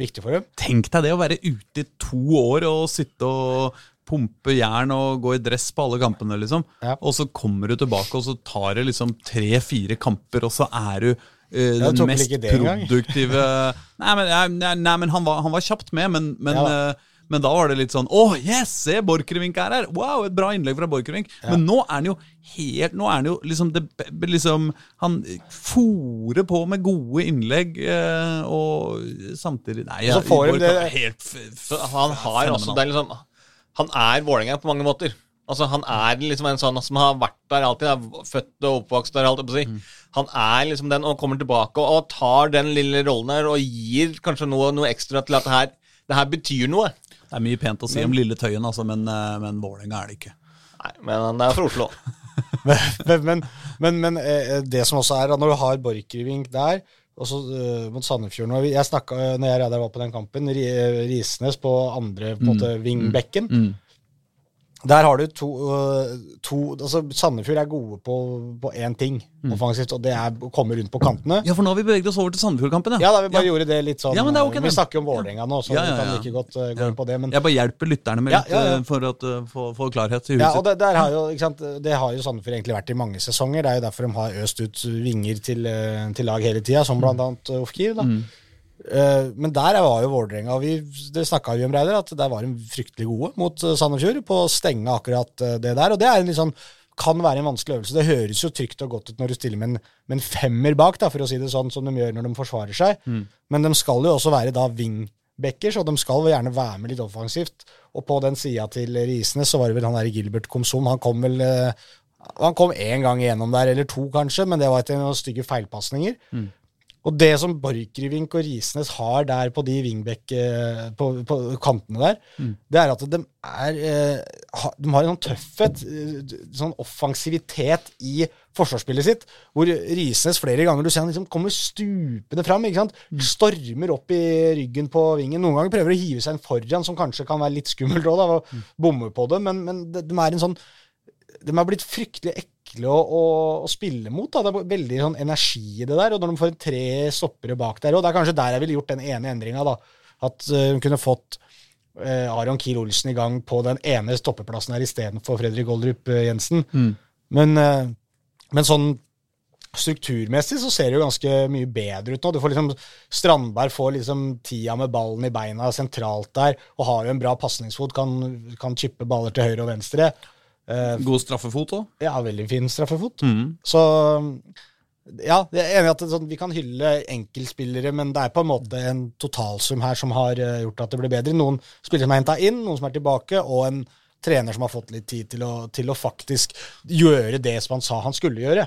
viktig for dem. Tenk deg det å være ute i to år og sitte og pumpe jern og gå i dress på alle kampene, liksom. Ja. Og så kommer du tilbake, og så tar det liksom tre-fire kamper, og så er du uh, den mest produktive Nei, men, nei, nei, men han, var, han var kjapt med, men, men, Ja da. Men da var det litt sånn Å, yes! Se, Borchgrevink er her! Wow, et bra innlegg fra Borchgrevink. Men nå er han jo helt Nå er han jo liksom, det, liksom Han fòrer på med gode innlegg, eh, og samtidig Nei, Og så får de Borch det- er helt han har også det er liksom, Han er Vålerenga på mange måter. Altså Han er liksom en sånn som har vært der alltid. Er født og oppvokst der. Alt, si. mm. Han er liksom den og kommer tilbake og, og tar den lille rollen her og gir kanskje noe, noe ekstra til at det her, det her betyr noe. Det er mye pent å si om Lille Tøyen, altså, men, eh, men Vålerenga er det ikke. Nei, Men han er fra Oslo. men, men, men, men eh, det som også er, når du har Borchgrevink der og så eh, mot Sandefjord når Jeg snakka når jeg var på den kampen, eh, Risnes på andre på måte, vingbekken. Mm. Der har du to, øh, to altså Sandefjord er gode på, på én ting offensivt, og det er å komme rundt på kantene. Ja, for nå har vi beveget oss over til Sandefjord-kampen, Ja, da vi bare gjorde det litt sånn Ja, men det er ok, øh. Vi snakker jo om Vålerenga nå, så Ja, ja, vi kan like godt uh, gå Ja. inn på det. Men Jeg bare hjelper lytterne med Ja, litt ja, ja. for å få, få klarhet i huset Ja, og det, der har jo, sant, det har jo Sandefjord egentlig vært i mange sesonger. Det er jo derfor de har øst ut vinger til, til lag hele tida, som annet eh, Ofkir. da. Eh, Men der var jo Vålerenga, vi, det snakka vi om, Reidar, at der var de fryktelig gode mot eh, Sandefjord på å stenge akkurat eh, det der. Og det er en litt sånn kan være en vanskelig øvelse. Det høres jo trygt og godt ut når du stiller med en, med en femmer bak, da, for å si det sånn, som de gjør når de forsvarer seg. Men de skal jo også være da wingbacker, så de skal gjerne være med litt offensivt. Og på den sida til Risnes så var det vel han der Gilbert Komsom. Han kom vel eh, Han kom én gang igjennom der, eller to kanskje, men det var etter noen stygge feilpasninger. Og det som Borchgrevink og Risnes har der på de wingback eh, på, på kantene der, det er at de er eh, De har en sånn tøffhet, eh, sånn offensivitet i forsvarsspillet sitt, hvor Risnes flere ganger du ser han liksom kommer stupende fram. ikke sant? Stormer opp i ryggen på vingen. Noen ganger prøver å hive seg en foran, som kanskje kan være litt skummelt òg, og bomme på det, men, men de, de er en sånn de er blitt fryktelig ekle å, å, å spille mot. Da. Det er veldig sånn energi i det der. Og når de får tre stoppere bak der, og det er kanskje der jeg ville gjort den ene endringa, At At uh, hun kunne fått uh, Aron Kiel Olsen i gang på den ene stoppeplassen her istedenfor Fredrik Oldrup Jensen. Jensen. Men, uh, men sånn strukturmessig så ser det jo ganske mye bedre ut nå. Du får liksom Strandberg får liksom tida med ballen i beina sentralt der, og har jo en bra pasningsfot, kan, kan chippe baller til høyre og venstre. Eh, God straffefot òg. ja, veldig fin straffefot. Mm. Så ja, jeg er enig i at sånn, vi kan hylle enkeltspillere, men det er på en måte en totalsum her som har eh, gjort at det blir bedre. Noen spillere som er henta inn, noen som er tilbake, og en trener som har fått litt tid til å, til å faktisk gjøre det som han sa han skulle gjøre.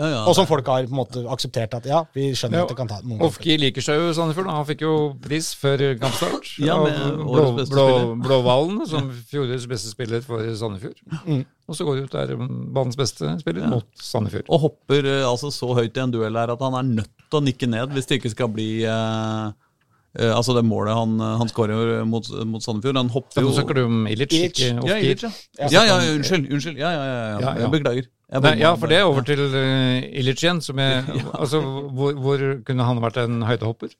Ja, ja. Og som folk har på en måte akseptert at ja, vi skjønner Ja, at det kan ta noen. Ofki liker seg jo Sandefjord. Han fikk jo pris før kampstart Ja, med av Blå, Blå, som fjorårets beste spiller for Sandefjord. Mm. Og så går det ut der banens beste spiller mot Sandefjord. Og hopper eh, altså så høyt i en duell her at han er nødt til å nikke ned hvis det ikke skal bli eh, eh, Altså det målet han, han skårer mot, mot Sandefjord. Han hopper Nå jo snakker du om Ilic, Ilic. Ja, Ilic, ja. Ja, ja, unnskyld. unnskyld. Ja, ja, ja, ja. Ja, ja. Jeg beklager. Jeg Nei, ja, for det er over til uh, Ilic igjen. Som er, altså, hvor, hvor kunne han vært en høydehopper?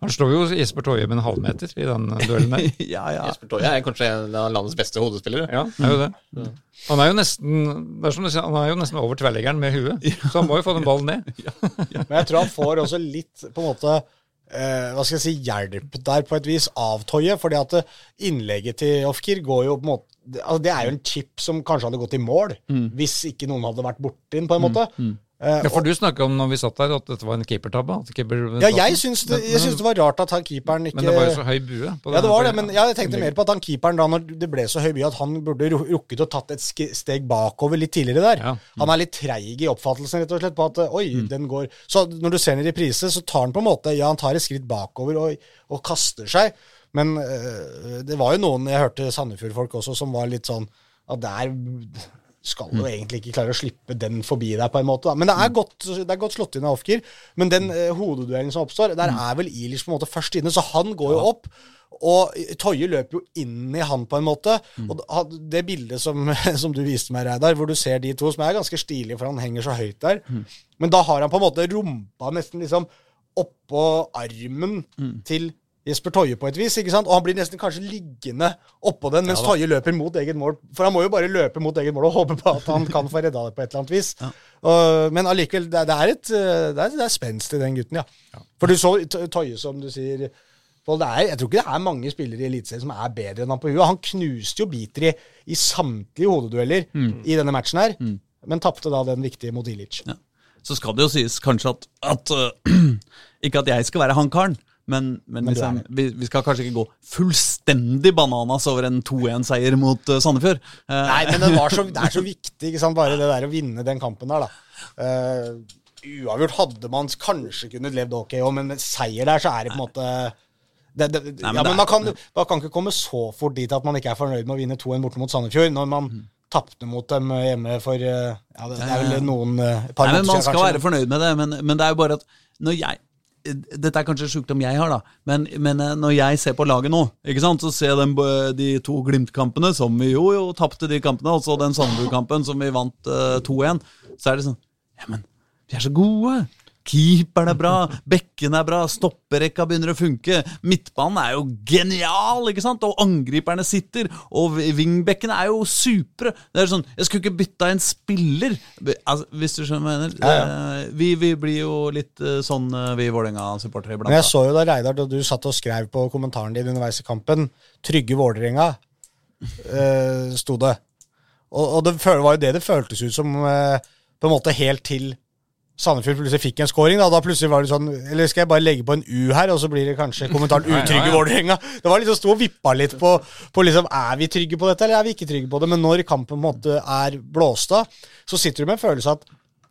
Han slår jo Jesper Toje med en halvmeter i den duellen der. ja, ja. Jesper Toje er kanskje en av landets beste hodespillere. Ja, det er jo det. Han er jo nesten det er som du sier, han er jo nesten over tverrleggeren med huet, så han må jo få den ballen ned. Men jeg tror han får også litt på en måte eh, hva skal jeg si, hjelp der på et vis av Toye. fordi at eh, innlegget til Ofkir går jo på en måte altså Det er jo en chip som kanskje hadde gått i mål hvis ikke noen hadde vært borti den, på en måte. Eh, Ja, for du snakka om når vi satt der, at dette var en keepertabbe. keeper- ja, jeg syns det, jeg syns det var rart at han keeperen ikke Men det var jo så høy bue. på Ja, det var det, men jeg tenkte mer på at han keeperen da når det ble så høy bue, at han burde rukket å tatt et steg bakover litt tidligere der. Ja. Han er litt treig i oppfattelsen, rett og slett, på at oi, den går Så når du ser den i reprise, så tar han på en måte Ja, han tar et skritt bakover og, og kaster seg, men øh, det var jo noen jeg hørte Sandefjord-folk også som var litt sånn at det er skal jo egentlig ikke klare å slippe den forbi deg, på en måte. Da. Men det er godt, det er godt slått inn av Ofker. Men den eh, hodeduellen som oppstår, der er vel Ilish på en måte først inne, så han går jo opp. Og Toje løper jo inn i han, på en måte. Og det bildet som, som du viste meg, Reidar, hvor du ser de to, som er ganske stilige, for han henger så høyt der. Men da har han på en måte rumpa nesten liksom oppå armen til Jesper Toje på et vis, ikke sant? Og han blir nesten kanskje liggende oppå den mens Toje løper mot eget mål. For han må jo bare løpe mot eget mål og håpe på at han kan få redda det på et eller annet vis. Og, men allikevel, det, det er et eh, det er, det er spenst i den gutten, ja. For du så To- Toje, som du sier det er, jeg tror ikke det er mange spillere i Eliteserien som er bedre enn han på huet. Han knuste jo Biter i, i samtlige hodedueller i denne matchen her, men tapte da den viktige mot Ilic. Ja. Så skal det jo sies kanskje at, at uh, Ikke at jeg skal være han karen, men, men, Men liksom, vi, vi skal kanskje ikke gå fullstendig bananas over en 2-1-seier mot øh, Sandefjord. Eh, Nei, men det, var så, det er så viktig, ikke sant, bare det der å vinne den kampen der, da. Uh, uavgjort hadde man kanskje kunnet levd ok òg, men med seier der, så er det på en måte det, det, Nei, men ja, men man kan, man kan ikke komme så fort dit at man ikke er fornøyd med å vinne 2-1 borte mot Sandefjord, når man Mm. tapte mot dem hjemme for eh, ja, det, er vel noen eh, par Nei, men Man skal kanskje. være fornøyd med det, men, men det er jo bare at når jeg dette er kanskje sjukdom jeg har, da, men, men eh, når jeg ser på laget nå, ikke sant, så ser jeg den, de to Glimt-kampene, som vi jo, jo tapte de kampene, og så den Sandefjord-kampen som vi vant uh, 2-1, så er det sånn Ja, men vi er så gode! Keeperen er bra, bekken er bra, stopperekka begynner å funke. Midtbanen er jo genial, ikke sant? Og angriperne sitter, og wingbekkene er jo supre. Det er sånn, Jeg skulle ikke bytta en spiller, altså, hvis du skjønner hva jeg mener. Ja, ja. Vi, vi blir jo litt eh, sånn, eh, vi Vålerenga-supportere iblant. Men jeg så jo da, Reidar, da du satt og skrev på kommentaren din underveis i kampen 'Trygge Vålerenga', uh, sto det. Og, og det var jo det det føltes ut som, uh, på en måte helt til Sandefjord plutselig fikk en scoring. Da, da plutselig var det sånn Eller skal jeg bare legge på en U her, og så blir det kanskje kommentaren 'Utrygge. Vålerenga'? Det var liksom sto og vippa litt på, på liksom Er vi trygge på dette, eller er vi ikke trygge på det? Men når kampen på en måte er blåst av, så sitter du med en følelse at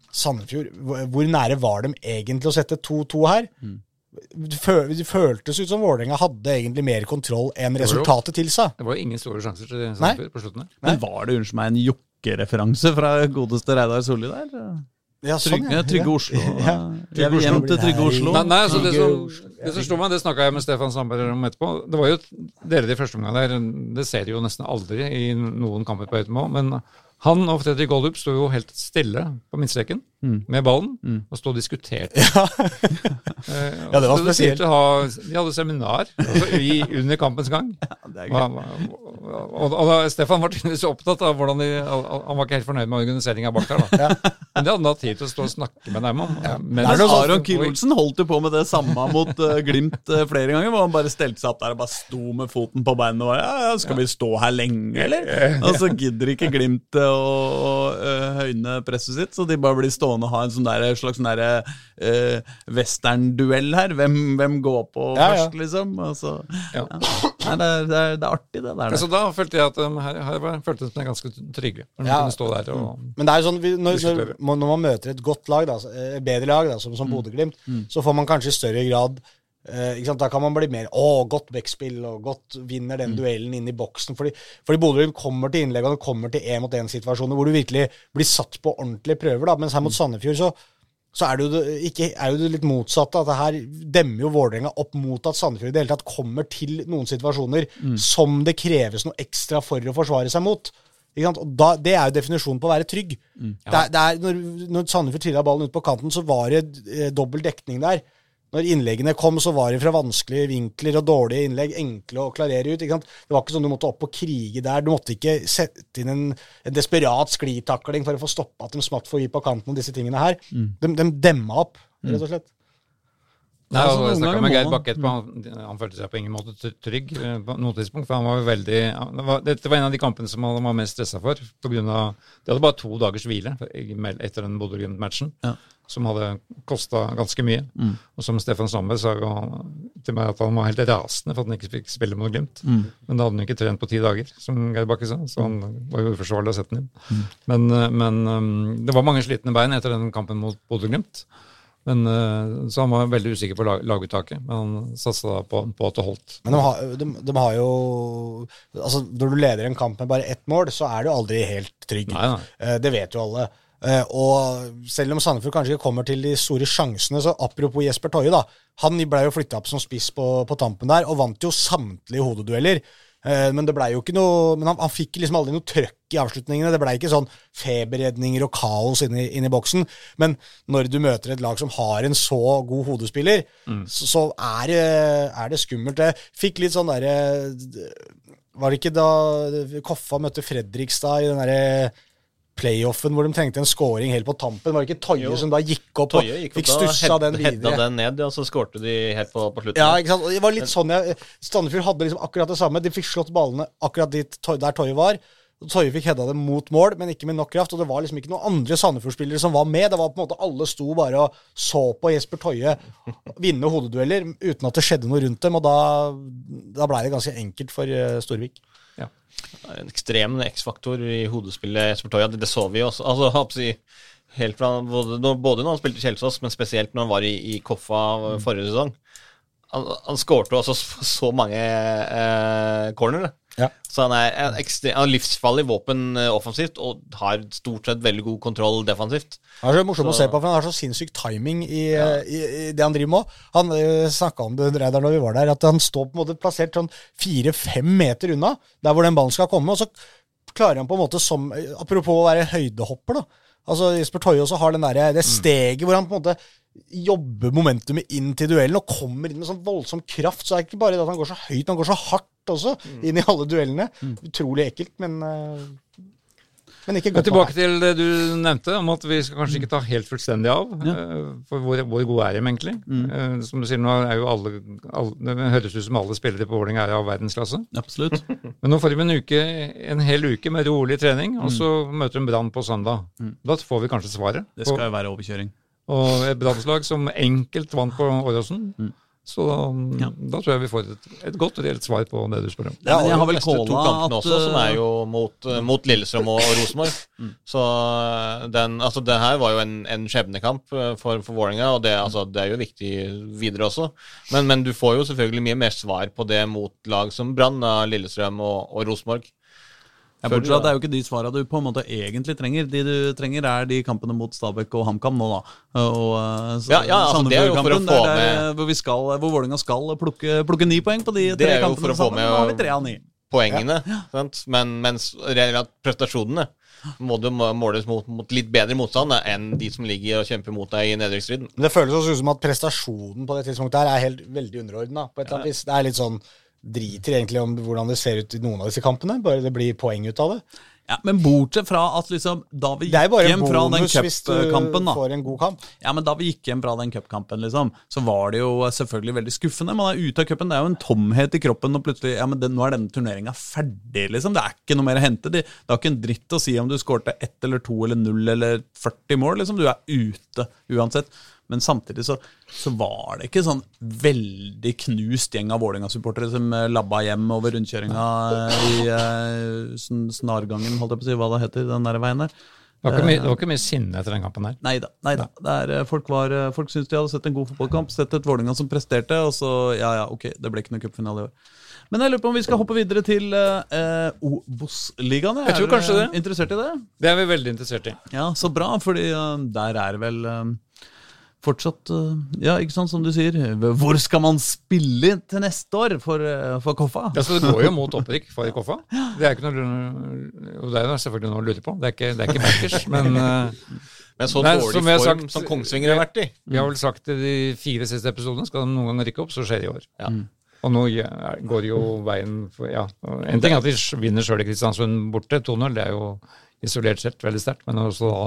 Sandefjord, hvor nære var de egentlig å sette 2-2 her? Det det føltes ut som Vålerenga hadde egentlig mer kontroll enn resultatet tilsa. Det var jo ingen store sjanser til Sandefjord på slutten. her. Men var det unnskyld meg en Jokke-referanse fra godeste Reidar Solli der? Ja, sånn, Trygge, trygge Oslo. Ja. Jeg vil hjem til Trygge Oslo. Nei, nei altså det, som, det som slo meg, det snakka jeg med Stefan Sandberg om etterpå. Det var jo dere de første omgangene der. Det ser de jo nesten aldri i noen kamper på Høytemo. Men han og Fredrik Goldup sto jo helt stille på midtstreken med ballen og stå og diskuterte. Ja. Ja, det var så spesielt. ha- De hadde seminar altså, i, under kampens gang. er og, Og, og da, Stefan var tydeligvis opptatt av hvordan de Han var ikke helt fornøyd med organiseringa bak der. da. Men det hadde han hatt tid til å stå og snakke med dem om. Men, Det er noe Aron Kilolsen holdt jo på med det samme mot uh, Glimt uh, flere ganger. Hvor han bare stelte seg opp der og bare sto med foten på beinet og bare ja, ja, Skal vi stå her lenge, eller? Og så gidder ikke Glimt uh, å, eh, høyne presset sitt, så de bare blir stående og ha en sånn der, slags sånn derre uh, westernduell her. Hvem, hvem går på Ja, ja. først, liksom? Og så, Ja. Nei, det, er, det, er, det er artig, det der. Så da følte jeg at um, her, her var- føltes meg ganske trygge. Ja. kunne stå der og Men det er jo sånn, vi- når, når, når man møter et godt lag, da, et bedre lag, da, som, som Bodø-Glimt, så får man kanskje i større grad eh? Da kan man bli mer Å, godt backspill, og godt vinner den duellen inn i boksen. Fordi, fordi Bodø-Glimt kommer til innlegg, og det kommer til én-mot-én-situasjoner hvor du virkelig blir satt på ordentlige prøver. da, Mens her mot Sandefjord så så er det jo det, ikke, er jo det litt motsatte. At det her demmer jo Vålerenga opp mot at Sandefjord i det hele tatt kommer til noen situasjoner som det kreves noe ekstra for å forsvare seg mot. Og da, Det er jo definisjonen på å være trygg. Det er, det er, når, når Sandefjord trilla ballen ut på kanten, så var det eh, dobbel dekning der. Når innleggene kom, så var det fra vanskelige vinkler og dårlige innlegg enkle å klarere ut. ikke sant? Det var ikke sånn du måtte opp og krige der. Du måtte ikke sette inn en, en desperat sklitakling for å få stoppa at de smatt forbi på kanten og disse tingene her. De, de demma opp, rett og slett. Nei, altså, jeg snakka med Geir man- Bakke etterpå. Han, han følte seg på ingen måte trygg eh, på noe tidspunkt. For han var jo veldig han- det var, Dette var en av de kampene som han var mest stressa for. På grunn av, de hadde bare to dagers hvile etter den Bodø-Glimt-matchen. Ja. Som hadde kosta ganske mye. Og som Stefan Sandberg sa til meg at han var helt rasende for at han ikke fikk spille mot Glimt. Men da hadde han ikke trent på ti dager, som Geir Bakke sa. Så han var jo uforsvarlig å sette den inn. Men, eh, men eh, det var mange slitne bein etter den kampen mot Bodø-Glimt. Men, eh, så han var veldig usikker på lag, laguttaket, men han satsa på, på at det holdt. Men de har, de, de har jo Altså, når du leder en kamp med bare ett mål, så er du aldri helt trygg. Nei, nei. Det vet jo alle. Eh, Og selv om Sandefjord kanskje ikke kommer til de store sjansene, så apropos Jesper Toje, da. Han ble jo flytta opp som spiss på, på tampen der, og vant jo samtlige hodedueller. Eh, Men det ble jo ikke noe Men han, han fikk liksom aldri noe trøkk i avslutningene. Det ble ikke sånn feberredninger og kaos inni, inni boksen. Men når du møter et lag som har en så god hodespiller, så, så er, det, er det skummelt. Jeg fikk litt sånn derre Var det ikke da Koffa møtte Fredrikstad i den derre playoffen hvor de trengte en scoring helt på tampen? Var det ikke Toje som da gikk opp Toje og gikk fikk opp da, stussa den hedda videre? den ned, og så skårte de helt på, på slutten. Ja, ikke sant? Det var litt sånn jeg Standefjord hadde liksom akkurat det samme. De fikk slått ballene akkurat dit, der Toje var. Toye fikk hedda dem mot mål, men ikke med nok kraft. Og det var liksom ikke noen andre Sandefjord-spillere som var med. Det var på en måte Alle sto bare og så på Jesper Toje vinne hodedueller uten at det skjedde noe rundt dem. Og da, da blei det ganske enkelt for eh, Storvik. En ekstrem X-faktor i hodespillet Jesper Toya. Det, det så vi også. Altså, helt fra, både, både når han spilte i Kjelsås, men spesielt når han var i, i Koffa forrige sesong. Han, han skårte også så, så mange eh, corner. Ja. Så han er ekstrem, han livsfarlig våpen eh, offensivt og har stort sett veldig god kontroll defensivt. Det er så morsomt å se på, for han har så sinnssyk timing i, i, i det han driver med. Han uh, snakka om det Reidar, når vi var der, at han står på en måte plassert sånn fire-fem meter unna der hvor den ballen skal komme. Og så klarer han på en måte som Apropos å være høydehopper, da. Altså Jesper Toje også har den der, det steget hvor han på en måte jobber momentumet inn til duellen og kommer inn med sånn voldsom kraft. Så er det ikke bare det at han går så høyt, men han går så hardt også inn i alle duellene. Utrolig ekkelt, men uh, men ikke Men godt. tilbake til det du nevnte, om at vi skal kanskje ikke ta helt fullstendig av. Ja. For hvor, hvor gode er de egentlig? Mm. Som du sier, nå er jo alle, alle Det høres ut som alle spillere på Vålerenga er av verdensklasse. Absolutt. Men nå får de en uke, en hel uke med rolig trening, og så møter de Brann på søndag. Da får vi kanskje svaret. Det skal jo være overkjøring. Og et Brannslag som enkelt vant på Åråsen. Så da, Ja. da tror jeg vi får et, et godt og reelt svar på det du spør om. Ja, men jeg har vel calla at også, som er jo mot, eh, mot Lillestrøm og, og Rosenborg. Så eh, den, altså, det her var jo en, en skjebnekamp eh, for, for Vålerenga, og det, altså, det er jo viktig videre også. Men, men du får jo selvfølgelig mye mer svar på det mot lag som Brann, Lillestrøm og, og Rosenborg. Ja, bortsett fra at det er jo ikke de svarene du på en måte egentlig trenger. De du trenger, er de kampene mot Stabæk og HamKam nå, da. Og, eh, så- Ja, ja, altså, det er jo for å få er der, med- Hvor, vi skal, hvor Vålerenga skal plukke, plukke ni poeng på de Det tre er jo kampene for å få sammen. med- Nå har vi tre av ni. Poengene, sant? Men, mens prestasjonene må du måles mot, mot litt bedre motstand enn de som ligger og kjemper mot deg i nedrykksstriden. Men det føles også ut som at prestasjonen på det tidspunktet her er helt veldig underordna. vis. Det er litt sånn driter egentlig om hvordan det ser ut i noen av disse kampene. Bare det blir poeng ut av det. Ja, men bortsett fra at liksom da vi gikk hjem fra den cupkampen, da får en god kamp. Ja, men Da vi gikk hjem fra den cupkampen, liksom, så var det jo selvfølgelig veldig skuffende. Man er ute av cupen, det er jo en tomhet i kroppen, og plutselig ja, men det, nå er denne turneringa ferdig, liksom. Det er ikke noe mer å hente. Det, det har ikke en dritt å si om du skårte ett eller to eller null eller 40 mål, liksom. Du er ute uansett. Men samtidig så, så var det ikke sånn veldig knust gjeng av Vålerenga-supportere som eh, labba hjem over rundkjøringa eh, i sånn, Snargangen, holdt jeg på å si, hva det heter, den der veien der. Det var mye, det var ikke mye sinne etter den kampen der? Nei da. Nei da. Er, folk var, folk syntes de hadde sett en god fotballkamp, sett et Vålerenga som presterte, og så ja ja, ok, det ble ikke noe cupfinale i år. Men jeg lurer på om vi skal hoppe videre til eh, Obos-ligaen. Dere det. Interessert i det? Det er vi veldig interessert i. Ja, så bra, fordi der er vel eh, fortsatt eh, Ja, ikke sant, som du sier. Hvor skal man spille til neste år for, eh, for Koffa? Ja, så Det går jo mot opprykk for Koffa. Det er ikke noe, og det er selvfølgelig noe å lure på. Det er ikke, det er ikke backers, men eh, Men så Nei, dårlig som form sagt- som Kongsvinger har vært i. vi har vel sagt i de fire siste episodene skal de noen gang rykke opp, så skjer det i år. Ja. Og nå går jo veien for ja. En ting er at de vinner sjøl i Kristiansund borte, 2-0. Det er jo isolert sett veldig sterkt. Men også da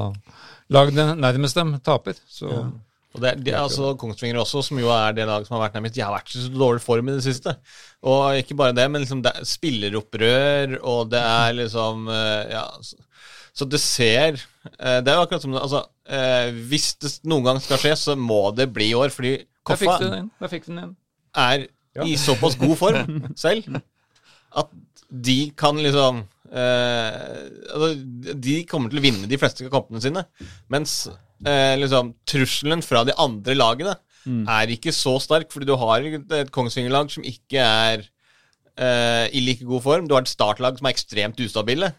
lagene nærmest dem taper. Så Og det, er- altså Kongsvinger også, som jo er det laget som har vært nærmest. De har vært i så dårlig form i det siste. Og ikke bare det, men liksom det er spilleropprør, og det er liksom eh, Ja. Så, så det ser eh, Det er jo akkurat som Altså, eh, hvis det noen gang skal skje, så må det bli i år, fordi Koffa er i såpass god form selv at de kan liksom Uh, altså, De kommer til å vinne de fleste kampene sine. Mens eh, liksom trusselen fra de andre lagene er ikke så sterk, fordi du har et Kongsvinger-lag som ikke er eh, i like god form. Du har et startlag som er ekstremt ustabile.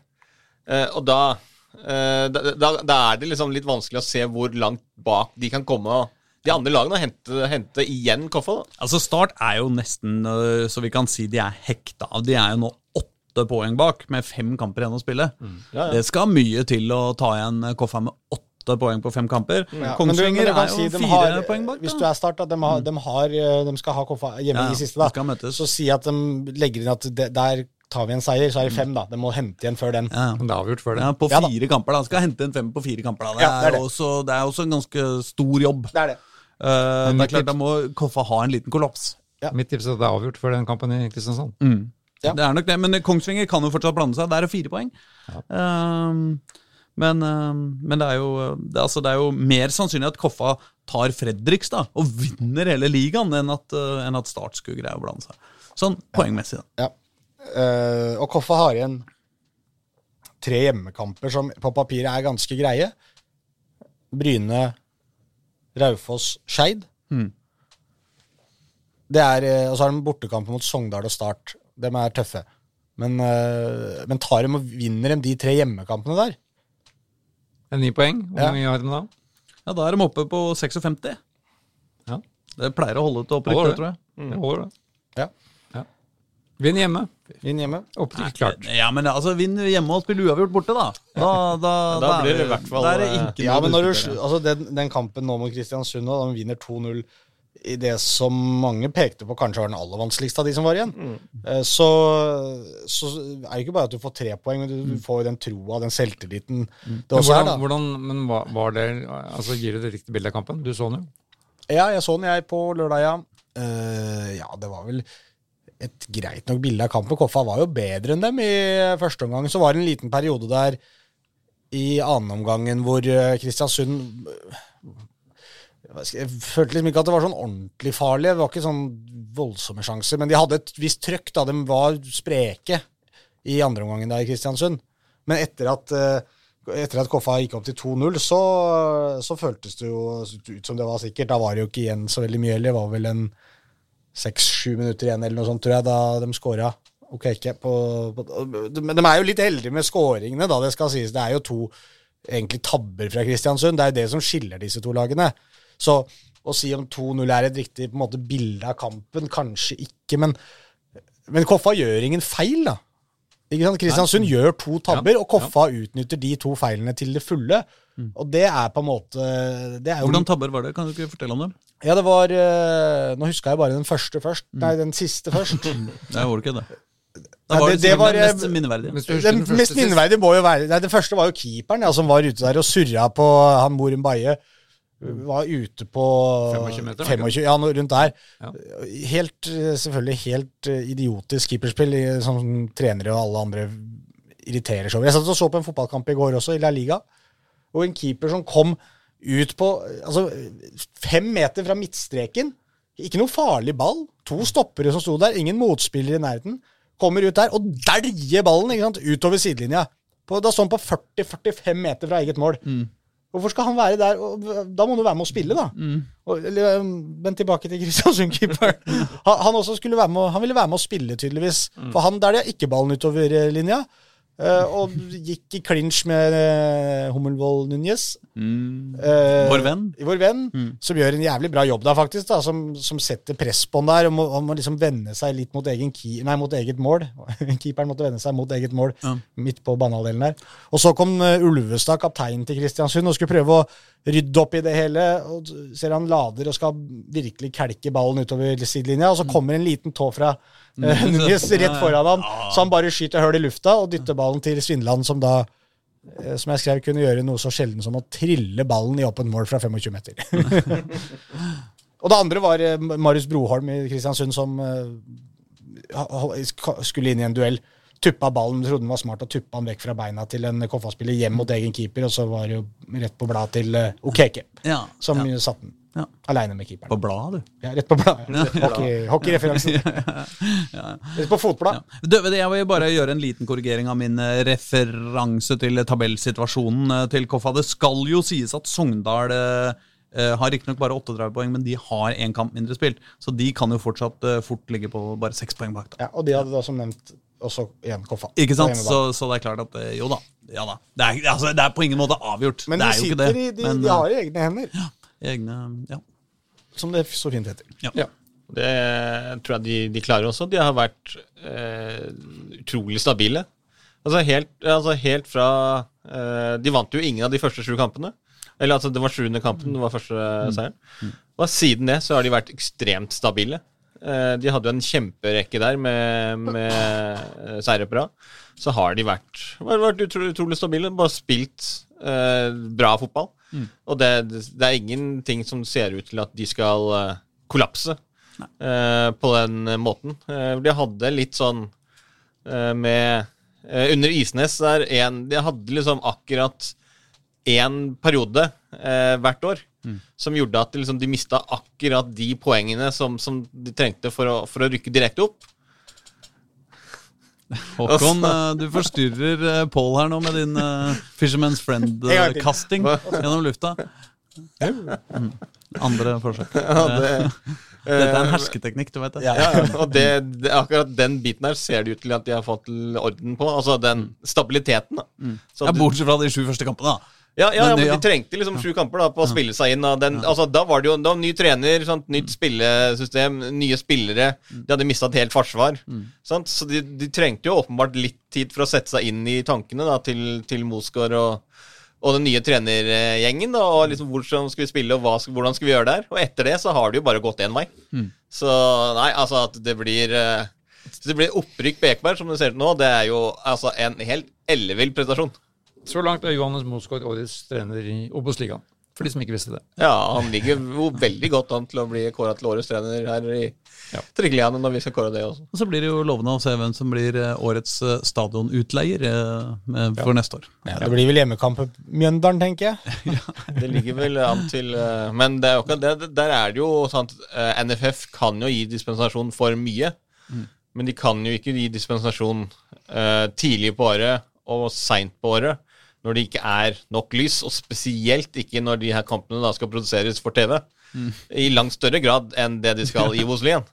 Eh, og da eh, da, da, da er det liksom litt vanskelig å se hvor langt bak de kan komme. De andre lagene og hente, hente igjen Koffa. da. Altså Start er jo nesten øh, så vi kan si de er hekta av. De er jo nå åtte poeng bak, med fem kamper igjen å spille. Ja, ja. Det skal mye til å ta igjen Koffa med åtte poeng på fem kamper. Ja, Kongsvinger du er jo si, fire har- poeng bak. Hvis du er Start, da, de, har, de, har, eh, de skal ha Koffa hjemme Ja, i siste, da. skal møtes. Så si at de legger inn at det, der tar vi en seier, så er det fem, da. De må hente igjen før den. Ja. Det er avgjort før den. Ja, på Ja da. fire kamper. da Skal hente en fem på fire kamper. da Det, Ja, det er det. Også, det er også en ganske stor jobb. Det er det. Eh, det er klart Da må Koffa ha en liten kollaps. Mitt tips er at det er avgjort før den kampen i Kristiansand. Ja. Det er nok det, Men Kongsvinger kan jo fortsatt blande seg. Der er fire poeng. Ehm, men, ehm, men det, er jo, det, altså, det er jo mer sannsynlig at Koffa tar Fredrikstad og vinner hele ligaen, enn at, eh, enn at Start skulle greie å blande seg. Sånn poengmessig, da. Ja. Uh, og Koffa har igjen tre hjemmekamper som på papiret er ganske greie. Bryne, Raufoss, Skeid. Mm. Det er, eh, Og så har de bortekamper mot Sogndal og Start. De er tøffe. Men, uh, men tar de og vinner de de tre hjemmekampene der? Det er ni poeng. Hvor Ja. mange har de da? Ja, Da er de oppe på 56. Ja. Det pleier å holde til opprykk, det. tror jeg. Det holder, det. Ja. Vinn hjemme. Vinn hjemme. Opprykk klart. Ja, men altså, Vinn hjemme og spill uavgjort borte, da. Da, da, Da blir det i hvert fall, eh, Ja, men når du, altså den, den kampen nå mot Kristiansund, da de vinner 2-0 i det som mange pekte på kanskje var den aller vanskeligste av de som var igjen, mm. så, så er det ikke bare at du får tre poeng, men du, du får jo den troa, den selvtilliten det Men hvordan, er, da. hvordan, men var, var det altså Gir det riktige riktig bilde av kampen? Du så den jo. Ja, jeg så den jeg på lørdag, ja. Uh, ja, det var vel et greit nok bilde av kampen. Koffa var jo bedre enn dem i første omgang. Så var det en liten periode der i annenomgangen hvor eh, Kristiansund eh, jeg følte liksom ikke at det var sånn ordentlig farlig. Det var ikke sånn voldsomme sjanser. Men de hadde et visst trøkk. da De var spreke i andre omgangen der i Kristiansund. Men etter at, eh, etter at Koffa gikk opp til 2-0, så, så føltes det jo ut som det var sikkert. Da var det jo ikke igjen så veldig mye heller. Det var vel en seks-sju minutter igjen eller noe sånt, tror jeg, da de skåra. Ok, men de er jo litt heldige med skåringene, da, det skal sies. Det er jo to egentlig tabber fra Kristiansund. Det er jo det som skiller disse to lagene. Så å si om 2-0 er et riktig på en måte, bilde av kampen, kanskje ikke, men, men Koffa gjør ingen feil, da. Ikke sant? Kristiansund gjør to tabber, Ja, og Koffa utnytter de to feilene til det fulle. Og det er på en måte det er jo Hvordan tabber var det? Kan du ikke fortelle om dem? ja, det var eh, Nå huska jeg bare den første først. Nei, den siste først. Nei, var det ikke det? Da var det- det, det det var, mest eh, minneverdige. Den den mest minneverdige må jo være Nei, Den første var jo keeperen, ja, som var ute der og surra på han Moren Baie. Var ute på 25 meter, 25, ja, rundt der. Ja. Helt, eh, selvfølgelig helt eh, idiotisk keeperspill, som trenere og alle andre irriterer seg over. Jeg satt og så på en fotballkamp i går også, i La Liga, og en keeper som kom ut på altså, fem meter fra midtstreken. Ikke noe farlig ball. To stoppere som sto der, ingen motspillere i nærheten. Kommer ut der og dæljer ballen ikke sant, utover sidelinja. På, da står han på 40-45 meter fra eget mål. Hvorfor skal han være der? Da må han jo være med å spille, da. Mm. um, men tilbake til Kristiansund-keeperen. Han, han også skulle være med, han ville være med å spille, tydeligvis. For han der det er ikke ballen utover eh, linja. Eh, og gikk i clinch med uh, Hummelvold Núñez. Mm. Eh, Vår venn. Vår venn, som gjør en jævlig bra jobb der, faktisk. da, Som, som setter press på han der. og må, og må liksom vende seg litt mot, egen ki, nei, mot eget mål. Keeperen måtte vende seg mot eget mål Ja. midt på banehalvdelen der. Og så kom eh, Ulvestad, kapteinen til Kristiansund, og skulle prøve å rydde opp i det hele. og Ser han lader og skal virkelig kelke ballen utover sidelinja, og så kommer en liten tå fra uh, Núñez rett foran ham, så han bare skyter hull i lufta og dytter ballen til Svindland, som da eh, som jeg skrev, kunne gjøre noe så sjelden som å trille ballen i åpent mål fra 25 meter. og det andre var eh, Marius Broholm i Kristiansund, som eh, skulle inn i en duell. Tuppa ballen, trodde han var smart og tuppa han vekk fra beina til en Koffa-spiller hjem mot egen keeper, og så var det jo rett på blad til uh, Okeke, Ja. som ja. satt den. Ja. Aleine med keeperen. På bladet, du. Ja, rett på bladet. Hockey, hockeyreferansen. Rett på fotbladet. Ja. Jeg vil bare gjøre en liten korrigering av min eh, referanse til tabellsituasjonen eh, til Koffa. Det skal jo sies at Sogndal Uh, eh, har riktignok bare 38 poeng, men de har én kamp mindre spilt. Så de kan jo fortsatt uh, fort ligge på bare seks poeng bak. da. Ja, og de hadde da som nevnt også igjen Koffa. Ikke sant? Så, så det er klart at eh, jo da. Ja da. Det er, altså, det er på ingen måte avgjort. Men det de er jo ikke sitter det. i de, Men, de har i egne hender, Ja, egne, ja. som det så fint heter. Ja. Det tror jeg de, de klarer også. De har vært eh, utrolig stabile. Altså helt, altså helt fra eh, De vant jo ingen av de første sju kampene. Eller altså, det var sjuende kampen, det var første seieren. Og siden det så har de vært ekstremt stabile. Eh, de hadde jo en kjemperekke der med, med eh, seire på rad. Så har de vært, vært, utrolig, utrolig stabile. Bare spilt eh, bra fotball. Og det, det er ingenting som ser ut til at de skal eh, kollapse eh, på den måten. De hadde litt sånn eh, med Under Isnes der en, De hadde liksom akkurat én periode eh, hvert år som gjorde at de, liksom, de mista akkurat de poengene som, som de trengte for å, for å rykke direkte opp. Håkon, eh, du forstyrrer eh, Paul her nå med din uh, Fisherman's. Friend-kasting gjennom lufta. Mm. Andre forsøk. Eh, Dette er en hersketeknikk, du vet det. Ja. Ja, ja, og det, det, akkurat den biten her ser det ut til at de har fått orden på. Altså den stabiliteten. da. Så Ja, Bortsett fra de sju første kampene, da. Ja, ja, ja, Men, men ja. de trengte liksom sju kamper da på å spille seg inn. Da, den, altså, da var det jo da ny trener, sant? nytt spillesystem, nye spillere. De hadde mista et helt forsvar. Sant? Så de, de trengte jo åpenbart litt tid for å sette seg inn i tankene da, til, til Mosgaard og, og den nye trenergjengen. Da, og liksom Hvordan skal vi spille, og hva, hvordan skal vi gjøre der? Og etter det så har det jo bare gått én vei. Så nei, altså at det blir eh, Det blir opprykk på Ekeberg, som det ser ut nå, det er jo altså en helt ellevill prestasjon. Så langt er Johannes Mosgaard årets trener i Obos-ligaen. For de som ikke visste det. Ja, han ligger jo veldig godt an til å bli kåra til årets trener her i Ja. Trikkeligaen når vi skal kåre det også. Og så blir det jo lovende å se hvem som blir eh, årets eh, stadionutleier for ja. neste år. Ja, det blir vel hjemmekamp på Mjøndalen, tenker jeg. Det ligger vel an til eh, Men det er jo ikke, det, der er det jo sånn at eh, NFF kan jo gi dispensasjon for mye. Men de kan jo ikke gi dispensasjon eh, tidlig på året og seint på året når det ikke er nok lys, og spesielt ikke når de her kampene da skal produseres for TV. I langt større grad enn det de skal i Obos-ligaen.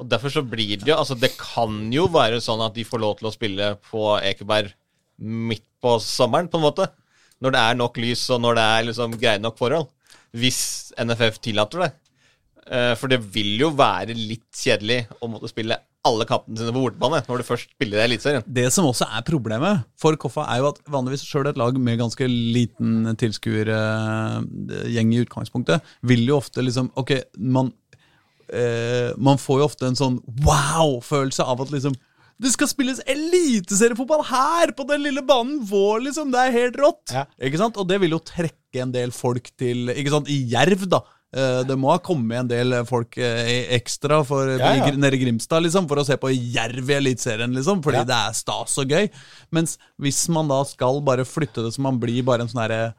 Og derfor så blir det jo Altså, det kan jo være sånn at de får lov til å spille på Ekeberg midt på sommeren, på en måte. Når det er nok lys, og når det er liksom greie nok forhold. Hvis NFF tillater det. Eh, For det vil jo være litt kjedelig å måtte spille alle kampene sine på bortebane når du først spiller i Eliteserien. Det som også er problemet for Koffa, er jo at vanligvis sjøl et lag med ganske liten tilskuergjeng i utgangspunktet, vil jo ofte liksom Ok, man, eh, man får jo ofte en sånn wow-følelse av at liksom det skal spilles eliteseriefotball her, på den lille banen vår, liksom! Det er helt rått! Ja. Ikke sant? Og det vil jo trekke en del folk til Ikke sant? I Jerv, da. Eh, Det må ha kommet en del folk eh, ekstra for, Ja, ja. nede i Grimstad liksom, for å se på Jerv i Eliteserien, liksom, fordi Ja. det er stas og gøy. Mens hvis man da skal bare flytte det så man blir bare en sånn herre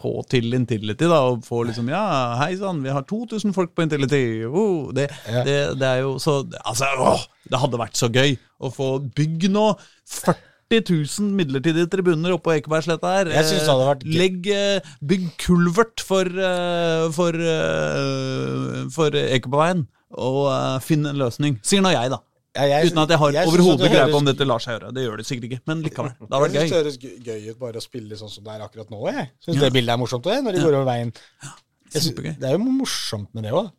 på til Intility, da, og få liksom Ja, hei sann, vi har 2000 folk på Intility! Oh, det, det, det er jo så Altså, åh, det hadde vært så gøy å få bygg nå! 40 000 midlertidige tribuner oppå Ekebergsletta her. Jeg synes det hadde vært. Legg eh, Bygg kulvert for, eh, for, eh, for Ekebergveien, og finn en løsning. Sier nå jeg, da. Ja, jeg- Uten at jeg har overhodet greie på om dette lar seg gjøre. Det gjør det sikkert ikke, men likevel. Det har vært Jeg synes gøy. det høres gøy- ut bare å spille sånn som det er akkurat nå. Jeg synes det bildet er morsomt også, når de går over veien. Synes, det er jo morsomt med det òg.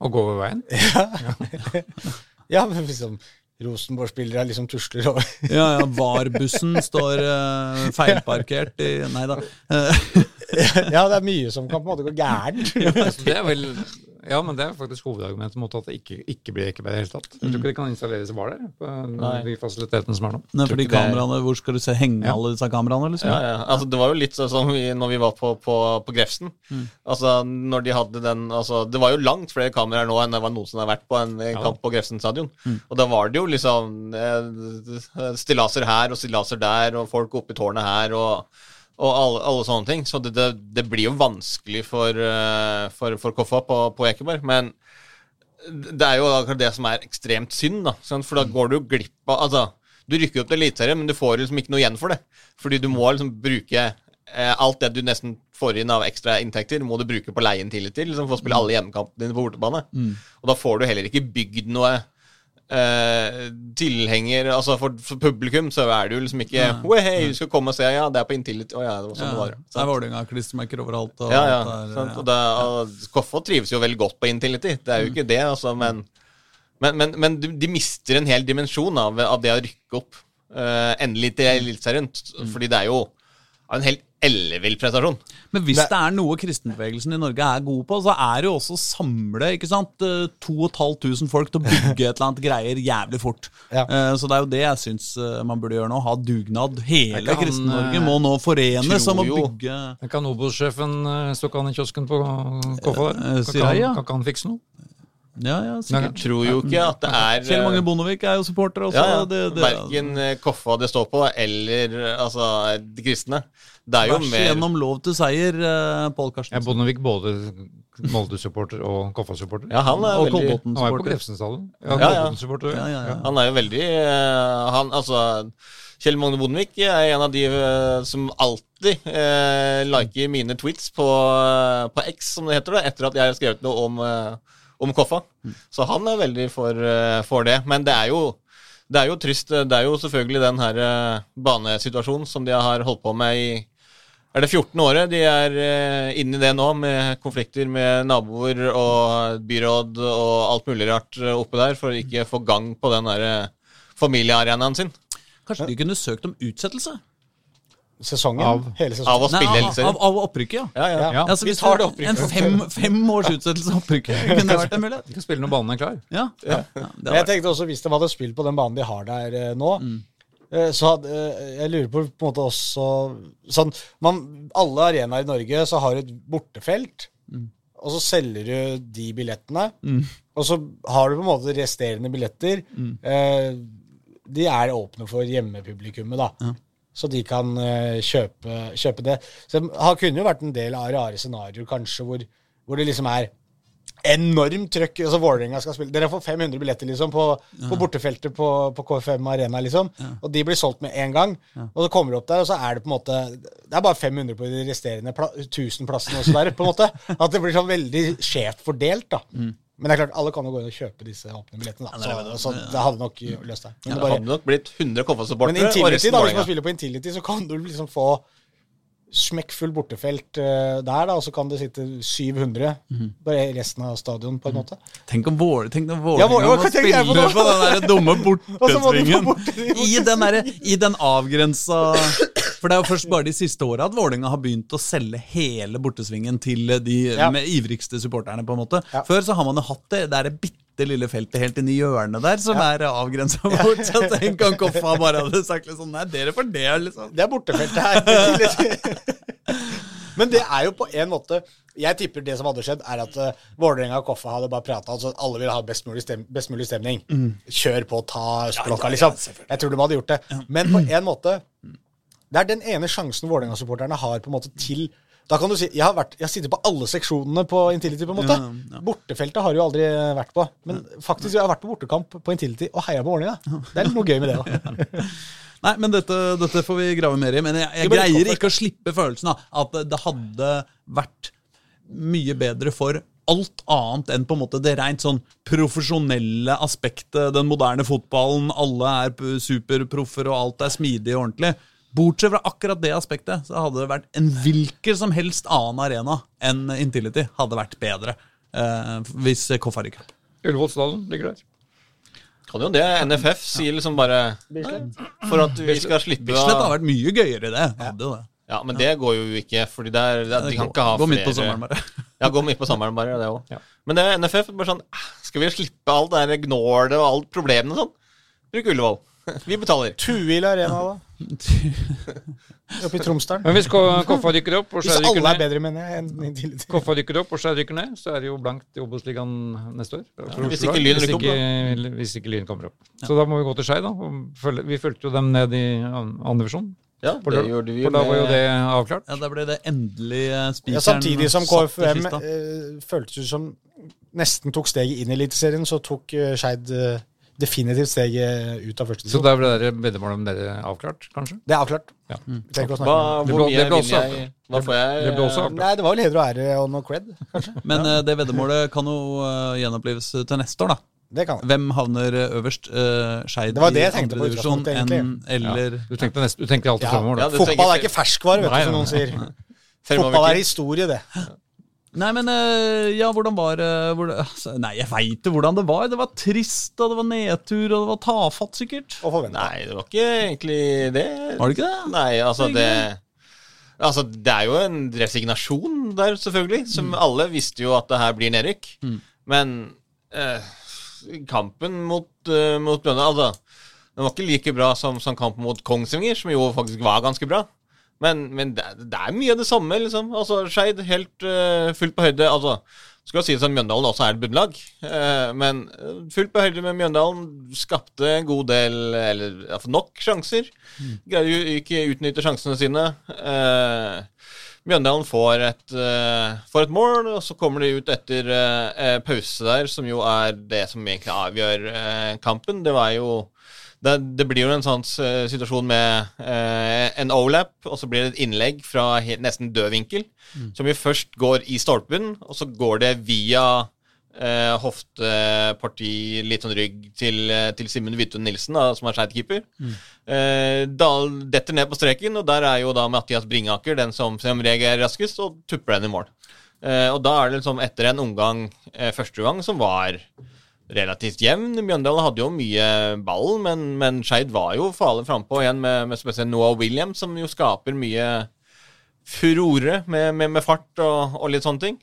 Å gå over veien. Ja, men liksom Rosenborg-spillere liksom tusler over. Ja, ja, VAR-bussen står uh, feilparkert i Nei da. Ja, det er mye som kan på en måte gå gærent. Altså, det er vel, ja, men det er faktisk hovedargumentet mot at det ikke, ikke blir Ekeberg i det hele tatt. Jeg tror ikke det kan installeres var der, på Nei. de fasilitetene som er nå. Nei, fordi er- kameraene, Hvor skal du se henge alle disse kameraene? liksom? Ja, ja. Altså, det var jo litt sånn som vi, når vi var på, på, på Grefsen. Altså, når de hadde den altså, Det var jo langt flere kameraer nå enn det var noen som har vært på en, en kamp på Grefsen stadion. Og da var det jo liksom eh, stillaser her og stillaser der, og folk oppe i tårnet her, og, og alle, alle sånne ting. Så det, det, det blir jo vanskelig for, eh, for, for Koffa på, på Ekeberg. Men det er jo akkurat det som er ekstremt synd, da. For da går du glipp av Altså, du rykker opp til Eliteserien, men du får liksom ikke noe igjen for det. Fordi du må liksom bruke eh, alt det du nesten får inn av ekstra inntekter, må du bruke på leien til til, liksom, for å spille alle hjemmekampene dine på bortebane. Og da får du heller ikke bygd noe eh, tilhenger Altså for, for publikum så er det jo liksom ikke Ja. «Oi, hei, du skal komme og se, ja, det er på Intility. Å ja, det var sånn det var. Ja, ja. det er Vålerenga-klistremerker overalt. Og Ja, ja. der, ja. Og det, og Koffa trives jo veldig godt på Intility, det er jo ikke det, altså, men, men, men, men de de mister en hel dimensjon av, av det å rykke opp. uh, endelig til Eliteserien. Fordi det er jo en helt ellevill prestasjon. Men hvis det er noe kristenbevegelsen i Norge er god på, så er det jo også å samle ikke sant, eh, 2500 folk til å bygge et eller annet greier jævlig fort. Ja. Eh, Så det er jo det jeg syns eh, man burde gjøre nå. Ha dugnad. Hele Kristen-Norge eh, må nå forenes om å bygge Kan Obos-sjefen eh, stå kan i kiosken på Koffa der? Eh, Kan kan ikke han fikse noe? Ja, ja, sikkert. Jeg tror jo ikke at det er Kjell Magne eh, Bondevik er jo supporter også. ja, ja. Det, det, Verken eh, Koffa det står på, eller altså, de kristne. Det er jo Vers mer gjennom lov til seier, eh, Pål Er Ja, Bondevik både Molde-supporter og Koffa-supporter? Ja, han er Og veldig Han jo på. Grefsen stadion. Ja, Ja, ja. Han er jo veldig Han, altså Kjell Magne Bondevik er en av de som alltid eh, liker mine tweets på, på X, som det heter, da, etter at jeg har skrevet noe om, eh, om Koffa. Så han er veldig for, eh, for det. Men det er jo det er jo trist. Det er jo selvfølgelig den her eh, banesituasjonen som de har holdt på med i er det 14 året? De er eh, inne i det nå, med konflikter med naboer og byråd og alt mulig rart oppe der, for å ikke få gang på den der familiearenaen sin. Kanskje de kunne søkt om utsettelse? Sesongen. Av- hele sesongen. Av å Nei, av, av, av opprykket, ja. Ja, ja. Ja. Altså, vi tar det- det opprykket. En fem, fem års utsettelse av opprykket kunne vært en mulighet. Vi kan spille når banen er klar. Ja, ja, ja, det jeg tenkte også Hvis de hadde spilt på den banen de har der eh, nå Mm. eh, Så hadde eh, Jeg lurer på på en måte også sånn, man, Alle arenaer i Norge så har du et bortefelt, Mm. og så selger du de billettene. Og så har du på en måte resterende billetter. Mm. Eh, de er åpne for hjemmepublikummet, da. Så de kan eh, kjøpe, kjøpe det. Så det har- kunne jo vært en del av rare scenarioer, kanskje, hvor, hvor det liksom er enormt trøkk. altså Vålerenga skal spille. Dere får 500 billetter liksom på, på bortefeltet på, på KFM Arena, liksom. Og de blir solgt med en gang. Og så kommer du opp der, og så er det på en måte Det er bare 500 på de resterende pla 1000 plassene også der, på en måte. At det blir sånn veldig skjevt fordelt, da. Men det er klart, alle kan jo gå inn og kjøpe disse åpne billettene. Da. Så, så det hadde nok løst seg. Men, Det bare, hadde nok blitt 100 men Koffa-supportere og Intility, da, hvis man spiller på Intility, så kan du liksom få smekkfull bortefelt uh, der, da, og så kan det sitte 700 på resten av stadion, på en måte. Tenk om Vålerenga Ja, må spille på på den der dumme bortesvingen. borte- I den, I den avgrensa For det er jo først bare de siste åra at Vålerenga har begynt å selge hele bortesvingen til de Ja. med ivrigste supporterne. på en måte Ja. Før så har man jo hatt det det er et bitte lille feltet helt inni hjørnet der som Ja. er avgrensa bort. Så tenk om Koffa bare hadde sagt litt sånn Nei, dere får det, liksom. Det er bortefeltet her. Men det er jo på en måte Jeg tipper det som hadde skjedd, er at uh, Vålerenga og Koffa hadde bare prata. Altså, alle ville ha best mulig, stem best mulig stemning. Kjør på, ta østblokka, liksom. Jeg tror de hadde gjort det. Men på en måte Det er den ene sjansen Vålerenga-supporterne har på en måte til da kan du si, Jeg har, vært, jeg har sittet på alle seksjonene på Intility. på en måte. Ja, ja. Bortefeltet har jeg jo aldri vært på. Men faktisk, jeg har vært på bortekamp på Intility og heia på Vålerenga. Det er litt noe gøy med det òg. Nei, men dette, dette får vi grave mer i. Men jeg, jeg greier ikke å slippe følelsen av at det hadde vært mye bedre for alt annet enn på en måte det rent sånn profesjonelle aspektet. Den moderne fotballen, alle er superproffer, og alt er smidig og ordentlig. Bortsett fra akkurat det aspektet, så hadde det vært en hvilken som helst annen arena enn Intility hadde vært bedre. Eh, hvis Koffa rykker. Ullevål stadion ligger der. Kan jo det. NFF sier liksom bare For at vi skal slippe Bislett har vært mye gøyere, det. Hadde jo det. Ja, men det går jo ikke, fordi det de kan ikke ha Gå midt på flere- sommeren, bare. Ja, gå midt på sommeren bare, det òg. Ja. Men det er NFF bare sånn "Ah, Skal vi slippe alt det der gnålet og alle problemene og sånn? Bruk Ullevål. Vi betaler. Tuil Arena, da. Oppe i Tromsdalen. Men hvis Koffa rykker opp og Skei rykker er ned, bedre, jeg. Koffa rykker opp og Skei rykker ned, så er det jo blankt i Obos-ligaen neste år. Ja, hvis ikke Lyn hvis rykker opp, ikke- Hvis ikke Lyn kommer opp. Så da må vi gå til Skei, da. Vi fulgte jo dem ned i andre divisjon. Ja, det da- gjorde vi for da var jo det avklart. Ja, Da ble det endelig eh, spikeren Ja, samtidig som KFUM eh, føltes ut som nesten tok steget inn i Eliteserien, så tok eh, Skeid eh, definitivt steget ut av første Så da ble dere veddemålet om dere avklart, kanskje? Det er avklart. Ja. Snakke Hva, Det hvor mye vinner jeg? Hva får jeg? Det ble også avklart. Nei, det var vel heder og ære og noe cred, kanskje. Men ja. det veddemålet kan jo eh, gjenopplives til neste år, da. Det kan. Hvem havner eh, øverst? Uh, Skeid Det var det jeg i andredivisjon eller Du tenkte, nest, du tenkte alltid Ja. fremover, da. Ja, Fotball er ikke ferskvare, vet du, som noen sier. Fremover Fotball er historie, det. Nei, men eh, ja, hvordan var eh, altså, Nei, jeg veit jo hvordan det var. Det var trist, og det var nedtur, og det var tafatt, sikkert. Nei, det var ikke egentlig det. Var det ikke det? Nei, altså det Altså, det er jo en resignasjon der, selvfølgelig. Som alle visste jo at det her blir nedrykk. Men eh, kampen mot, uh, mot Brønnøy, Altså, den var ikke like bra som, som kampen mot Kongsvinger, som jo faktisk var ganske bra. Men, men det, det er mye av det samme, liksom. Altså, Skeid helt uh, fullt på høyde. Altså, skal sies at Mjøndalen også er et bunnlag, eh, men eh, fullt på høyde med Mjøndalen skapte en god del, eller iallfall nok sjanser. Greier jo ikke utnytte sjansene sine. Mjøndalen får et, får et mål, og så kommer de ut etter pause der, som jo er det som egentlig avgjør kampen. Det var jo det, det blir jo en sånn situasjon med eh, en overlap, og så blir det et innlegg fra helt, nesten død vinkel, som jo først går i stolpen, og så går det via eh, hofteparti, litt sånn rygg, til, eh, til Simen Hvithun Nilsen, da, som er sidekeeper. Mm. Eh, detter ned på streken, og der er jo da Mathias Bringaker den som, som reagerer raskest, og tupper den i mål. Eh, og da er det liksom etter en omgang, eh, første gang, som var relativt jevn. Mjøndalen hadde jo mye ball, men, men Skeid var jo farlig frampå igjen med, med spesielt Noah Williams, som jo skaper mye furore med, med, med fart og, og litt sånne ting.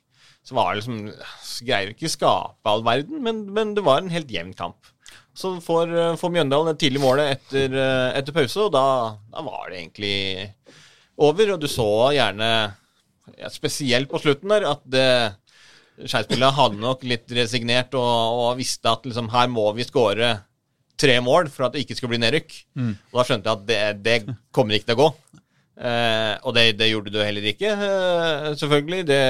Så var det liksom Greier ikke skape all verden, men, men det var en helt jevn kamp. Så får, får Mjøndalen et tidlig målet etter, etter pause, og da, da var det egentlig over. Og du så gjerne, ja, spesielt på slutten der, at det Skeispillerne hadde nok litt resignert og, og visste at liksom, her må vi skåre tre mål for at det ikke skulle bli nedrykk. Og da skjønte jeg at det, det kommer ikke til å gå. Eh, og det, det gjorde du heller ikke, eh, selvfølgelig. Det,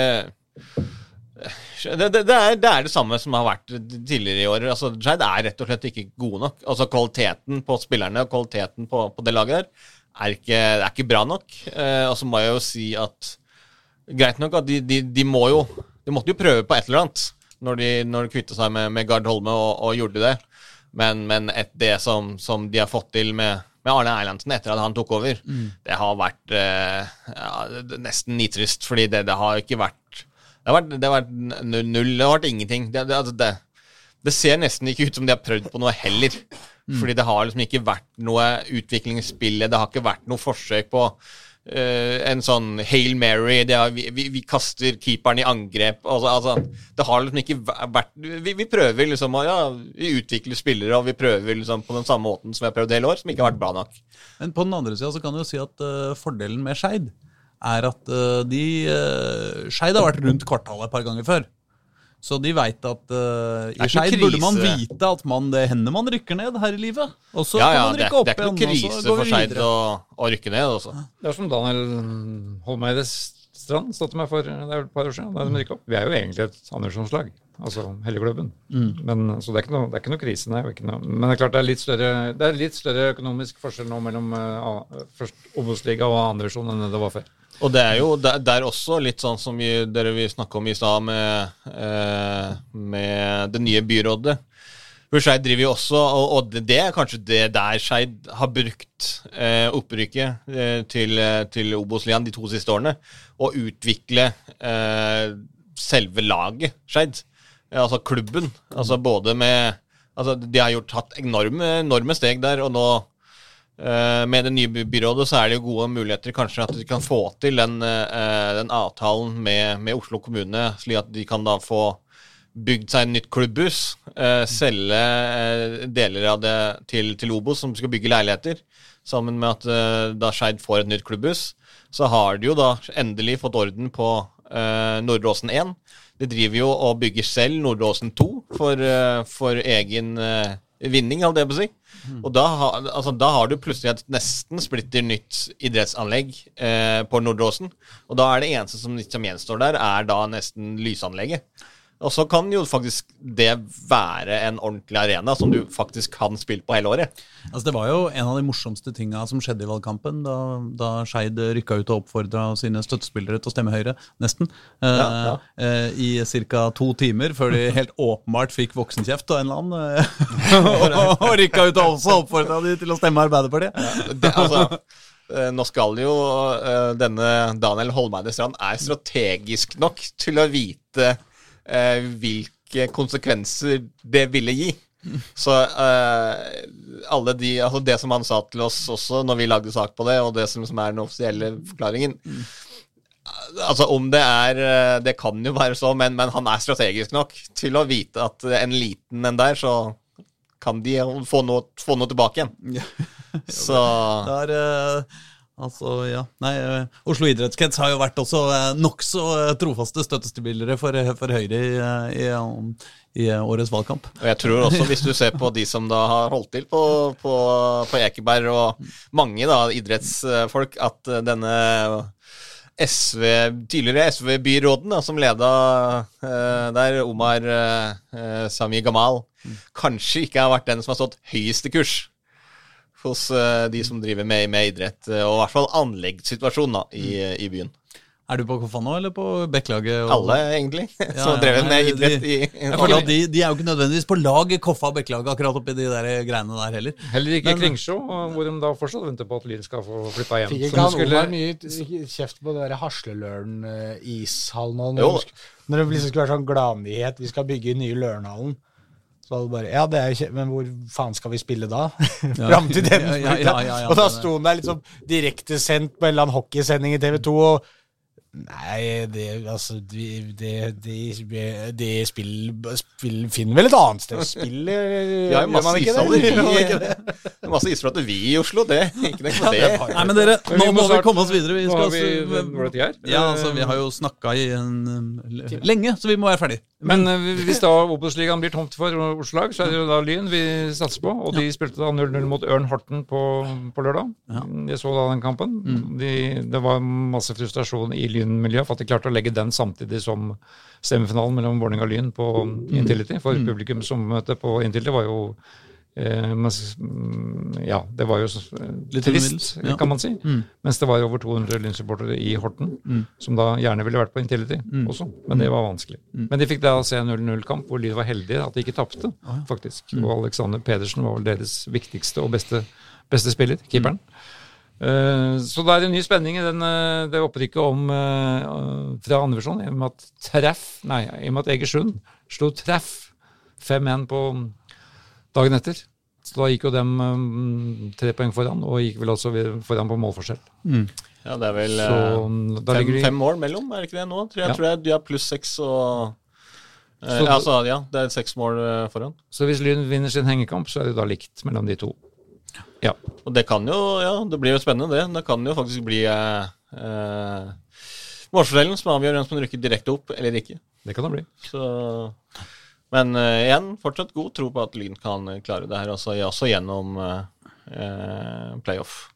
det, det, det, er, det er det samme som har vært tidligere i år. Altså, Skeid er rett og slett ikke gode nok. Altså Kvaliteten på spillerne og kvaliteten på, på det laget der er ikke, er ikke bra nok. Eh, og så må jeg jo si at Greit nok at de, de, de må jo De måtte jo prøve på et eller annet når de, når de kvitta seg med, med Gard Holme og, og gjorde det. Men, men et, det som, som de har fått til med, med Arne Erlandsen etter at han tok over, det har vært eh, ja, nesten nitrist. Fordi det, det har ikke vært Det har vært, det har vært null, det har vært ingenting. Det, det, altså det, det ser nesten ikke ut som de har prøvd på noe heller. Fordi det har liksom ikke vært noe utvikling i spillet. Det har ikke vært noe forsøk på en sånn Hail Mary. Har, vi, vi, vi kaster keeperen i angrep. Altså, altså, det har liksom ikke vært Vi, vi prøver liksom å ja, vi utvikler spillere, og vi prøver liksom på den samme måten som vi har prøvd hele år, som ikke har vært bra nok. Men på den andre sida så kan du jo si at uh, fordelen med Skeid er at uh, de uh, Skeid har vært rundt kvartalet et par ganger før. Så de veit at uh, i Skeid burde man vite at man, det hender man rykker ned her i livet. Og så Ja, kan man rykke opp igjen. det er ikke noe igjen, og så krise går for vi Skeid å, å rykke ned. Også. Det er som Daniel Holmeide Strand støtte meg for det er et par år siden. Da de rykket opp. Vi er jo egentlig et andredivisjonslag, altså hele klubben. Men, så det er, ikke noe, det er ikke noe krise, nei. Ikke noe, men det er klart det er litt større, det er litt større økonomisk forskjell nå mellom uh, først Obos-liga og andredivisjon enn det var før. Og det er jo der, der også litt sånn som vi, dere vi snakka om i stad med, eh, med det nye byrådet. For Skeid driver jo også, og, og det, er kanskje det der Skeid har brukt eh, opprykket eh, til, til Obos-ligaen de to siste årene, å utvikle eh, selve laget Skeid. Eh, altså klubben. Altså både med Altså de har gjort tatt enorme, enorme steg der, og nå med det nye byrådet så er det jo gode muligheter kanskje at de kan få til den, eh, den avtalen med, med Oslo kommune, slik at de kan da få bygd seg en nytt klubbhus, eh, selge eh, deler av det til, til Obos, som skal bygge leiligheter. Sammen med at eh, da Skeid får et nytt klubbhus, så har de jo da endelig fått orden på eh, Nordre Åsen 1. De driver jo og bygger selv Nordre Åsen 2 for, eh, for egen eh, vinning, holdt jeg på å si. Og da, altså, da har du plutselig et nesten splitter nytt idrettsanlegg eh, på Nordre Åsen. Og da er det eneste som, som gjenstår der, er da nesten lysanlegget. Og så kan jo faktisk det være en ordentlig arena som du faktisk kan spille på hele året. Altså, det var jo en av de morsomste tinga som skjedde i valgkampen, da, da Skeid rykka ut og oppfordra sine støttespillere til å stemme Høyre, nesten. Eh, Ja, ja. eh, I ca. to timer, før de helt åpenbart fikk voksenkjeft av en eller annen. eh, og, og rykka ut og også oppfordra de til å stemme Arbeiderpartiet. Det, altså, eh, nå skal jo denne Daniel Holmeide Strand er strategisk nok til å vite eh, hvilke konsekvenser det ville gi. Så eh, alle de, altså det som han sa til oss også når vi lagde sak på det, og det som, som er den offisielle forklaringen Altså Om det er eh, Det kan jo være så, men, men han er strategisk nok til å vite at en liten en der, så kan de få noe, få noe tilbake igjen. Så Det er eh, Altså, ja. Nei, eh, Oslo idrettskrets har jo vært også uh, nokså uh, trofaste støttespillere for, eh, for Høyre i, eh, i, i eh, årets valgkamp. Og jeg tror også, hvis du ser på de som da har holdt til på, på, på Ekeberg, og mange da, idrettsfolk, at eh, denne SV, tidligere SV-byråden som leda eh, der, Omar eh, Sami Gamal, kanskje ikke har vært den som har stått høyeste kurs hos eh, de som driver med, med idrett, eh, og i hvert fall anleggssituasjonen da, i, i byen. Er du på Koffa nå, eller på Bekkelaget? og- Alle, egentlig, Ja, som ja, drevet nei, med idrett de, i Jeg føler at de, de er jo ikke nødvendigvis på lag Koffa og Bekkelaget akkurat oppi de der greiene der heller. Heller ikke Men- Kringsjå, hvor de da fortsatt venter på at Lyn skal få flytta hjem. Fikk Som ikke han skulle- Omar mye kjeft på det Hasleløren-ishallen når det liksom skulle være sånn gladnyhet, vi skal bygge nye Lørenhallen. Så var det bare Ja, det er jo kje men hvor faen skal vi spille da? Fram til den Ja, ja, ja, ja, ja, Og da sto han der liksom direktesendt på en eller annen hockeysending i TV 2 og Nei, det altså De, de, de, de spill, spill, finner vel et annet sted å spille, Vi har gjør jo masse man ikke det? ishaller. Masse isflater vi i Oslo, det. Ikke det, på det. Nei, men dere, Men nå må vi komme oss videre. Vi skal vi det her? Ja, altså, vi har jo snakka i en, lenge, så vi må være ferdig. Men eh, hvis da Obos-ligaen blir tomt for Oslo-lag, så er det jo da Lyn vi satser på. Og de spilte da 0-0 mot Ørn Horten på, på lørdag. Jeg så da den kampen. De, det var masse frustrasjon i Lyn-miljøet for at de klarte å legge den samtidig som semifinalen mellom Vålerenga og Lyn på Intility. For publikum som møtte på Intility var jo mens- mm, ja, det var jo så, eh, Litt trist, ja. kan man si. Mens det var over 200 Lyn-supportere i Horten, som da gjerne ville vært på Intility også. Men det var vanskelig. Men de fikk da se en 0-0-kamp hvor Lyn var heldige at de ikke tapte, faktisk. Og Alexander Pedersen var vel deres viktigste og beste, beste spiller, keeperen. Eh, så det er en ny spenning i den, eh, det opprykket om eh, fra andrevisjon, i og med at treff, nei, i og med at Egersund slo treff 5-1 på dagen etter. Så da gikk jo dem eh, tre poeng foran, og gikk vel også foran på målforskjell. Ja, det er vel Så eh, fem, de fem mål mellom, er det ikke det nå? Tror jeg, Ja. tror jeg de har pluss seks og eh, Så- Altså, ja, det er seks mål foran. Så hvis Lyn vinner sin hengekamp, så er det da likt mellom de to. Ja. Og det kan jo, ja, det blir jo spennende, det. Det kan jo faktisk bli eh, eh, målforskjellen som avgjør hvem som rykker direkte opp eller ikke. Det kan det bli. Så, men uh, igjen, fortsatt god tro på at Lyn kan eh, klare det her, også, også gjennom uh, eh, playoff.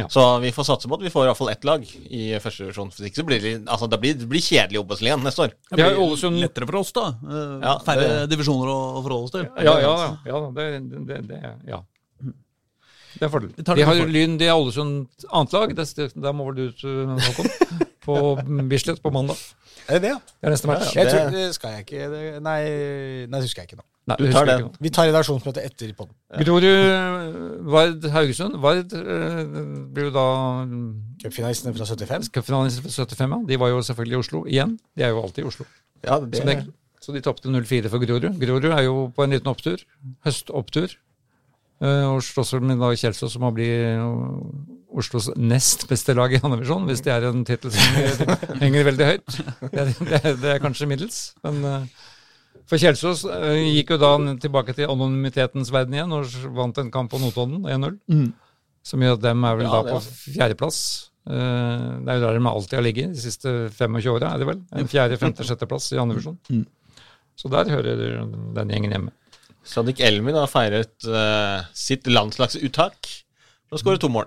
Ja. Så vi får satse på at vi får i hvert fall ett lag i første divisjon. Hvis ikke så blir det, altså, det blir, det blir kjedelig i Obos-ligaen neste år. Det blir Ålesund lettere for oss, da. Ja, Færre det- divisjoner å, forholde oss til. Ja, ja, ja. ja det, det, det, det, ja. Det er fordel. Det De har. Lyn, de har Ålesund annet lag. Det- Der må vel du ut, Håkon. På Bislett på mandag. Er det det, ja? Det er neste match. Jeg det- tror, det skal jeg ikke det, Nei, nei, det husker jeg ikke nå. Nei, Du tar jeg. Vi tar redaksjonsmøte etter podden. Grorud, Vard, Haugesund. Vard eh, blir jo da Cupfinalistene fra 75. Cupfinalistene fra 75, ja. De var jo selvfølgelig i Oslo igjen. De er jo alltid i Oslo. Ja, Så, det, så de tapte 0-4 for Grorud. Grorud er jo på en liten opptur. Høstopptur. Eh, og slåss vel med da Kjelsås, som har blitt Oslos nest beste lag i andredivisjon, hvis det er en tittel som henger- veldig høyt. Det er, det det er kanskje middels. Men eh, for Kjelsås eh, gikk jo da tilbake til anonymitetens verden igjen og vant en kamp på Notodden 1-0. Som gjør at dem er vel Ja, da det på fjerdeplass. Eh, det er jo der de alltid har ligget de siste 25 åra, er det vel? En fjerde, femte, sjetteplass i andredivisjon. Så der hører den gjengen hjemme. Sadik Elmi da feiret uh, sitt landslagsuttak og skåret to mål.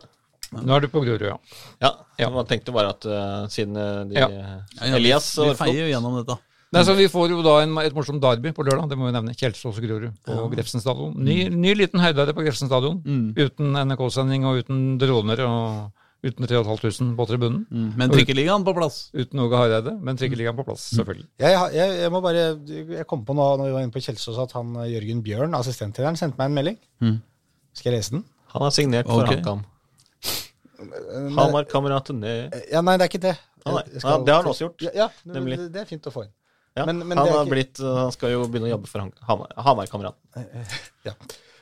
Nå er du på Grorud, ja. Ja, Ja. Man tenkte bare at uh, siden eh, de, Ja. Ja, ja, Elias vi, vi feier jo gjennom dette. Nei, så Vi får jo da en, et morsomt derby på lørdag, det må vi nevne. Kjelsås og Grorud på Grefsen stadion. Ny, ny liten høydare på Grefsen stadion. Uten NRK-sending og uten droner og uten 3500 på tribunen. Mm. Men trikkeligaen på plass. Uten Åge Hareide, men trikkeligaen på plass, selvfølgelig. Jeg, jeg, jeg må bare Jeg kom på nå når vi var inne på Kjelsås, at han Jørgen Bjørn, assistenttreneren, sendte meg en melding. Mm. Skal jeg lese den? Han har signert for. HamKam. Eh, Hamar-kameratene Ja, nei, det er ikke det. Ah, nei. Skal- Ja, det har han også gjort. Ja, Nemlig. det, er fint å få inn. ja. Men- men Han er ikke- blitt uh, Han skal jo begynne å jobbe for Hamar- Hamar-kamerat. Ja.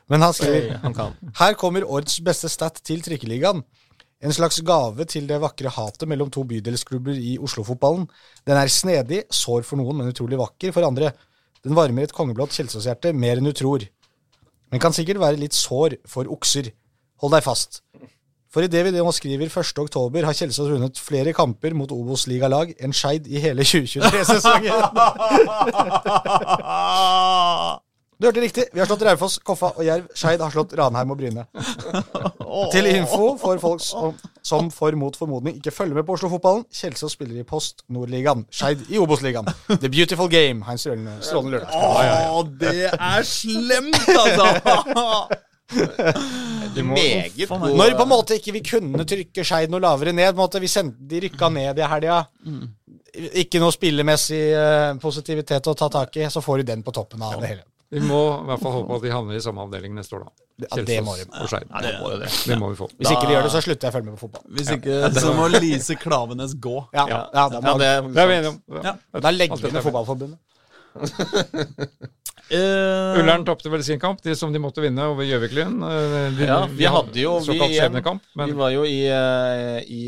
Men han skriver Han kan. Her kommer årets beste stat til Trikkeligaen. En slags gave til det vakre hatet mellom to bydelsklubber i Oslo-fotballen. Den er snedig, sår for noen, men utrolig vakker for andre. Den varmer et kongeblått Kjelsås-hjerte mer enn du tror. Men kan sikkert være litt sår for okser. Hold deg fast. For idet vi nå skriver 1. oktober, har Kjelsås vunnet flere kamper mot Obos-ligalag enn Skeid i hele 2023-sesongen. Du hørte riktig. Vi har slått Raufoss, Koffa og Jerv. Skeid har slått Ranheim og Bryne. Til info for folk som, som for mot formodning ikke følger med på Oslo-fotballen. Kjelsås spiller i Post Nordligaen. Skeid i Obos-ligaen. The Beautiful Game. Heinz Rølende, strålende lørdag. Å, det er slemt, altså! Meget Faen, god Når på en måte ikke vi kunne trykke Skeid noe lavere ned, måte, vi sendte, de rykka ned i helga. Ikke noe spillemessig eh, positivitet å ta tak i, så får du den på toppen av det hele. Vi må i hvert fall håpe at de havner i samme avdeling neste år, da. Ja, det må de. og Skeid. Ja, det må det. Det må vi få. Hvis ikke de gjør det, så slutter jeg å følge med på fotball. Hvis ikke, så må Lise Klavenes gå. Ja, Ja, ja, da, ja, det, Det er vi enige om. Ja. da legger vi ned Fotballforbundet. Eh, Ullern tapte vel sin kamp, de som de måtte vinne over Gjøviklyn. Eh, Ja, vi hadde jo vi, såkalt skjebnekamp, vi var jo i, eh, i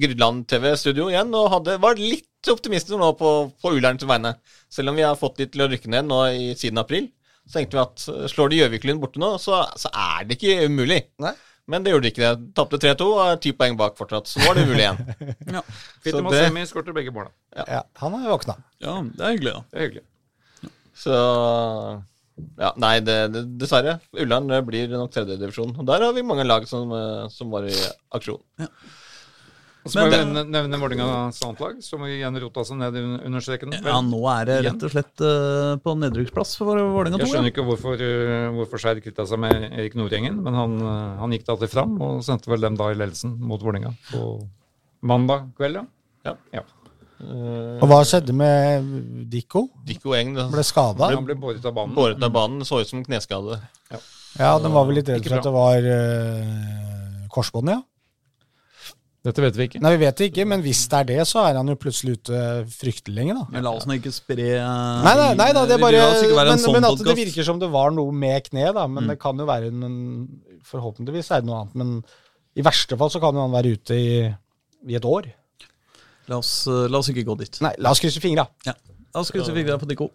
Grydland TV-studio igjen og hadde, var litt optimister nå på, på Ullern til vegne. Selv om vi har fått de til å rykke ned nå i, siden april, så tenkte vi at slår de Gjøviklyn borte nå, så, så er det ikke umulig. Nei. Men det gjorde de ikke. det. Tapte 3-2 og er ti poeng bak fortsatt. Så nå er det umulig igjen. ja. Fitte Masemi skårte begge måla. Ja, han har våkna. ja, det er hyggelig, da. Det er hyggelig. Så ja, nei, det, det, dessverre. Ullern eh, blir nok tredjedivisjon. Der har vi mange lag som, eh, som var i aksjon. Og så må vi nevne, nevne Vålerengas antlag, som igjen rota seg ned i- under streken. Ja, nå er det rett og slett uh, på nedrykksplass for Vålerenga 2. Jeg skjønner ikke hvorfor, uh, hvorfor Skeid kvitta seg med Erik Nordgjengen, men han, uh, han gikk da til Fram og sendte vel dem da i ledelsen mot Vålerenga på mandag kveld, ja. Ja. ja. Uh, Og hva skjedde med Dikko? Dikko Eng da. Ble skada? Han ble båret av banen. båret av banen. Så ut som kneskade. Ja, den var vel litt redd for at det var uh, korsbånd, ja. Dette vet vi ikke. Nei, vi vet det ikke, men hvis det er det, så er han jo plutselig ute fryktelig lenge, da. Men la oss nå ikke spre eh, Nei, nei, nei da, det er bare Men, sånn men at det virker som det var noe med kne, da. Men Mm. det kan jo være en Forhåpentligvis er det noe annet. Men i verste fall så kan jo han være ute i, i et år. La oss, eh, la oss ikke gå dit. Nei, la oss krysse fingra. Ja. La oss krysse fingra på Nico.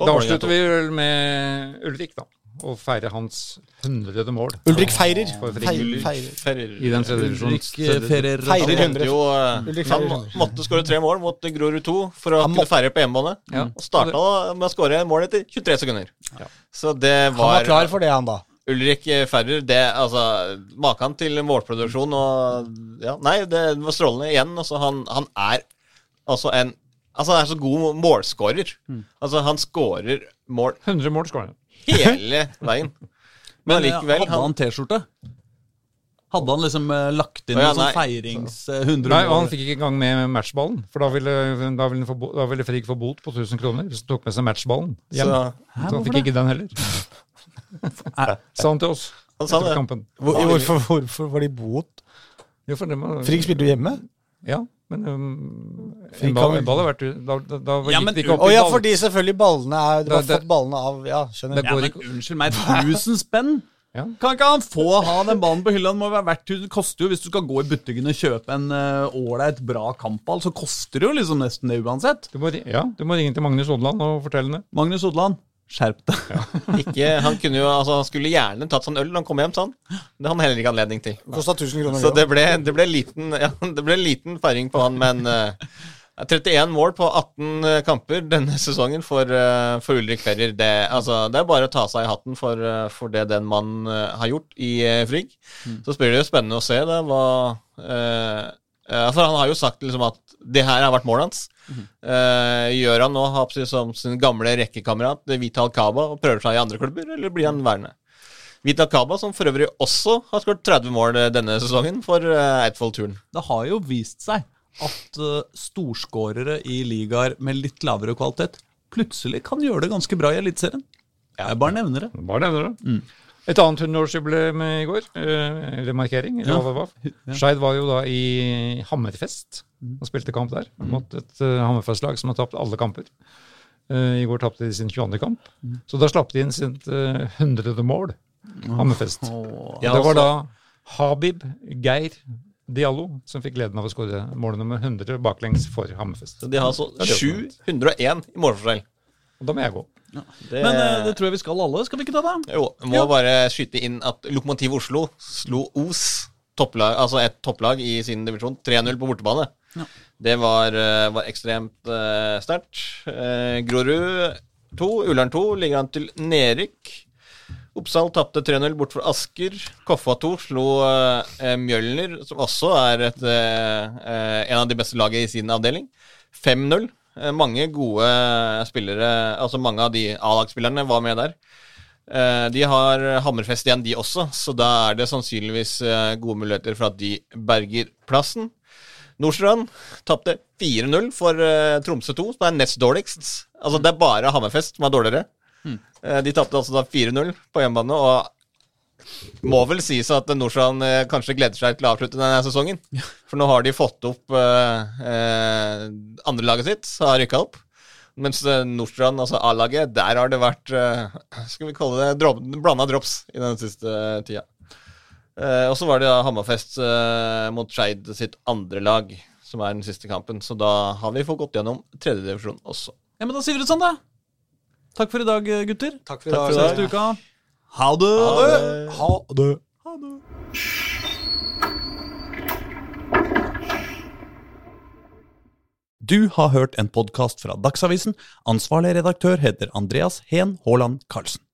Og Da avslutter vi vel med Ulrik, da. Og feirer hans hundrede mål. Ulrik feirer. Feirer. I den tredje divisjonen. Ulrik feirer Feirer Han hundre. måtte jo eh, Ulrik Han må- måtte skåre tre mål mot Grorud 2 for å Han kunne feire på hjemmebane. Ja. Og starta med å skåre mål etter 23 sekunder. Ja. Så det var Han var var klar for det, han da. Ulrik Ferrer, det altså Maken til målproduksjon og Ja, nei, det var strålende igjen. Altså, han, han er altså en Altså, han er så god målskårer. Altså, han skårer mål 100 mål skårer han. hele veien. Men Men likevel hadde han T-skjorte? Hadde han liksom uh, lagt inn oh, ja, noe sånn feirings Uh, 100 Nei, og han fikk ikke engang med matchballen. For da ville, da ville, få da ville Frigg få bot på 1000 kroner hvis han tok med seg matchballen hjem. Så Så, han fikk ikke den heller. Sa han til oss han sa etter det. kampen. Hvor, hvorfor, hvorfor var de bot? Jo, for det må, Frigg spilte jo hjemme. Ja, men um, Frigg en ball, kan- en ball har vært Da, da, da Ja, gikk men det ikke opp Å i ja, ball. fordi selvfølgelig ballene er Du har Det- det- fått ballene av Ja, skjønner. Det Ja, går men ikke unnskyld meg, 1000 spenn? Ja. Kan ikke han få ha den ballen på hylla? Den må være verdt Det koster jo, Hvis du skal gå i butikken og kjøpe en eh, ålreit, bra kampball, så koster det jo liksom nesten det uansett. Du må, ri- ja, du må ringe til Magnus Odland og fortelle det. Magnus Odland, skjerp deg. Ja. han kunne jo, altså han skulle gjerne tatt seg en øl når han kom hjem, sa han. Det hadde han heller ikke anledning til. Kosta 1000 kroner. Så det ble, det ble, liten, ja, det ble liten feiring på han, men uh, 31 mål på 18 eh, kamper denne sesongen for, uh, for Ulrik Ferrer. Det, altså, det er bare å ta seg i hatten for, uh, for det den mannen eh, har gjort i eh, Frigg. Så blir det jo spennende å se da, hva, eh, Eh, for han har jo sagt liksom at det her har vært målet hans. Eh, gjør han nå Hapsi som sin gamle rekkekamerat eh, Vital Kaba og prøver seg i andre klubber, eller blir han værende? Vital Kaba, som for øvrig også har skåret 30 mål eh, denne sesongen for uh, Eidsvoll-turen. Det har jo vist seg at uh, storskårere i ligaer med litt lavere kvalitet plutselig kan gjøre det ganske bra i Eliteserien. Jeg bare nevner det. Bare nevner det. Et annet 100-årsjubileum i går, eh, eller markering, Ja. Skeid var jo da i Hammerfest og spilte kamp der mot et uh, Hammerfest-lag som har tapt alle kamper. Eh, I går tapte de sin 22. kamp. Så da slapp de inn sitt 100. mål, Hammerfest. Det var altså- da Habib Geir Diallo som fikk gleden av å skåre mål nummer 100 baklengs for Hammerfest. Så de har altså Ja, det er 701 i målforskjell. Og da må jeg gå. Det, Men uh, det tror jeg vi skal alle. Skal vi ikke ta det? Jo, må må bare skyte inn at Lokomotiv Oslo slo Os, topplag, altså et topplag i sin divisjon, 3-0 på bortebane. Ja. Det var, eh, var ekstremt uh, sterkt. Uh, Grorud 2, Ullern 2 ligger an til nedrykk. Oppsal tapte 3-0 bort for Asker. Koffa 2 slo uh, Mjølner, som også er et, en av de beste lagene i sin avdeling. 5-0. Eh, mange gode spillere, altså mange av de A-lagsspillerne var med der. Eh, De har Hammerfest igjen, de også, så da er det sannsynligvis eh, gode muligheter for at de berger plassen. Nordstrand tapte 4-0 for eh, Tromsø 2, som er nest dårligst. Altså Det er bare Hammerfest som er dårligere. Eh, De tapte altså da 4-0 på hjemmebane, og må vel sies at Nordstrand eh, kanskje gleder seg til å avslutte denne sesongen. For nå har de fått opp eh, eh, andrelaget sitt, så har rykka opp. Mens eh, Nordstrand, altså A-laget, der har det vært eh, Skal vi kalle det drop, blanda drops i den siste tida. Eh, og så var det da Hammerfest eh, mot Skeid sitt andre lag, som er den siste kampen. Så da har vi fått gått gjennom tredjedivisjon også. Ja, men Da sier vi det sånn, da. Takk for i dag, gutter. Takk for i dag. Takk dag. for i Neste uka. Ha det! Ha det. Ha det. Ha det. Du har hørt en podkast fra Dagsavisen. Ansvarlig redaktør heter Andreas Heen Haaland Karlsen.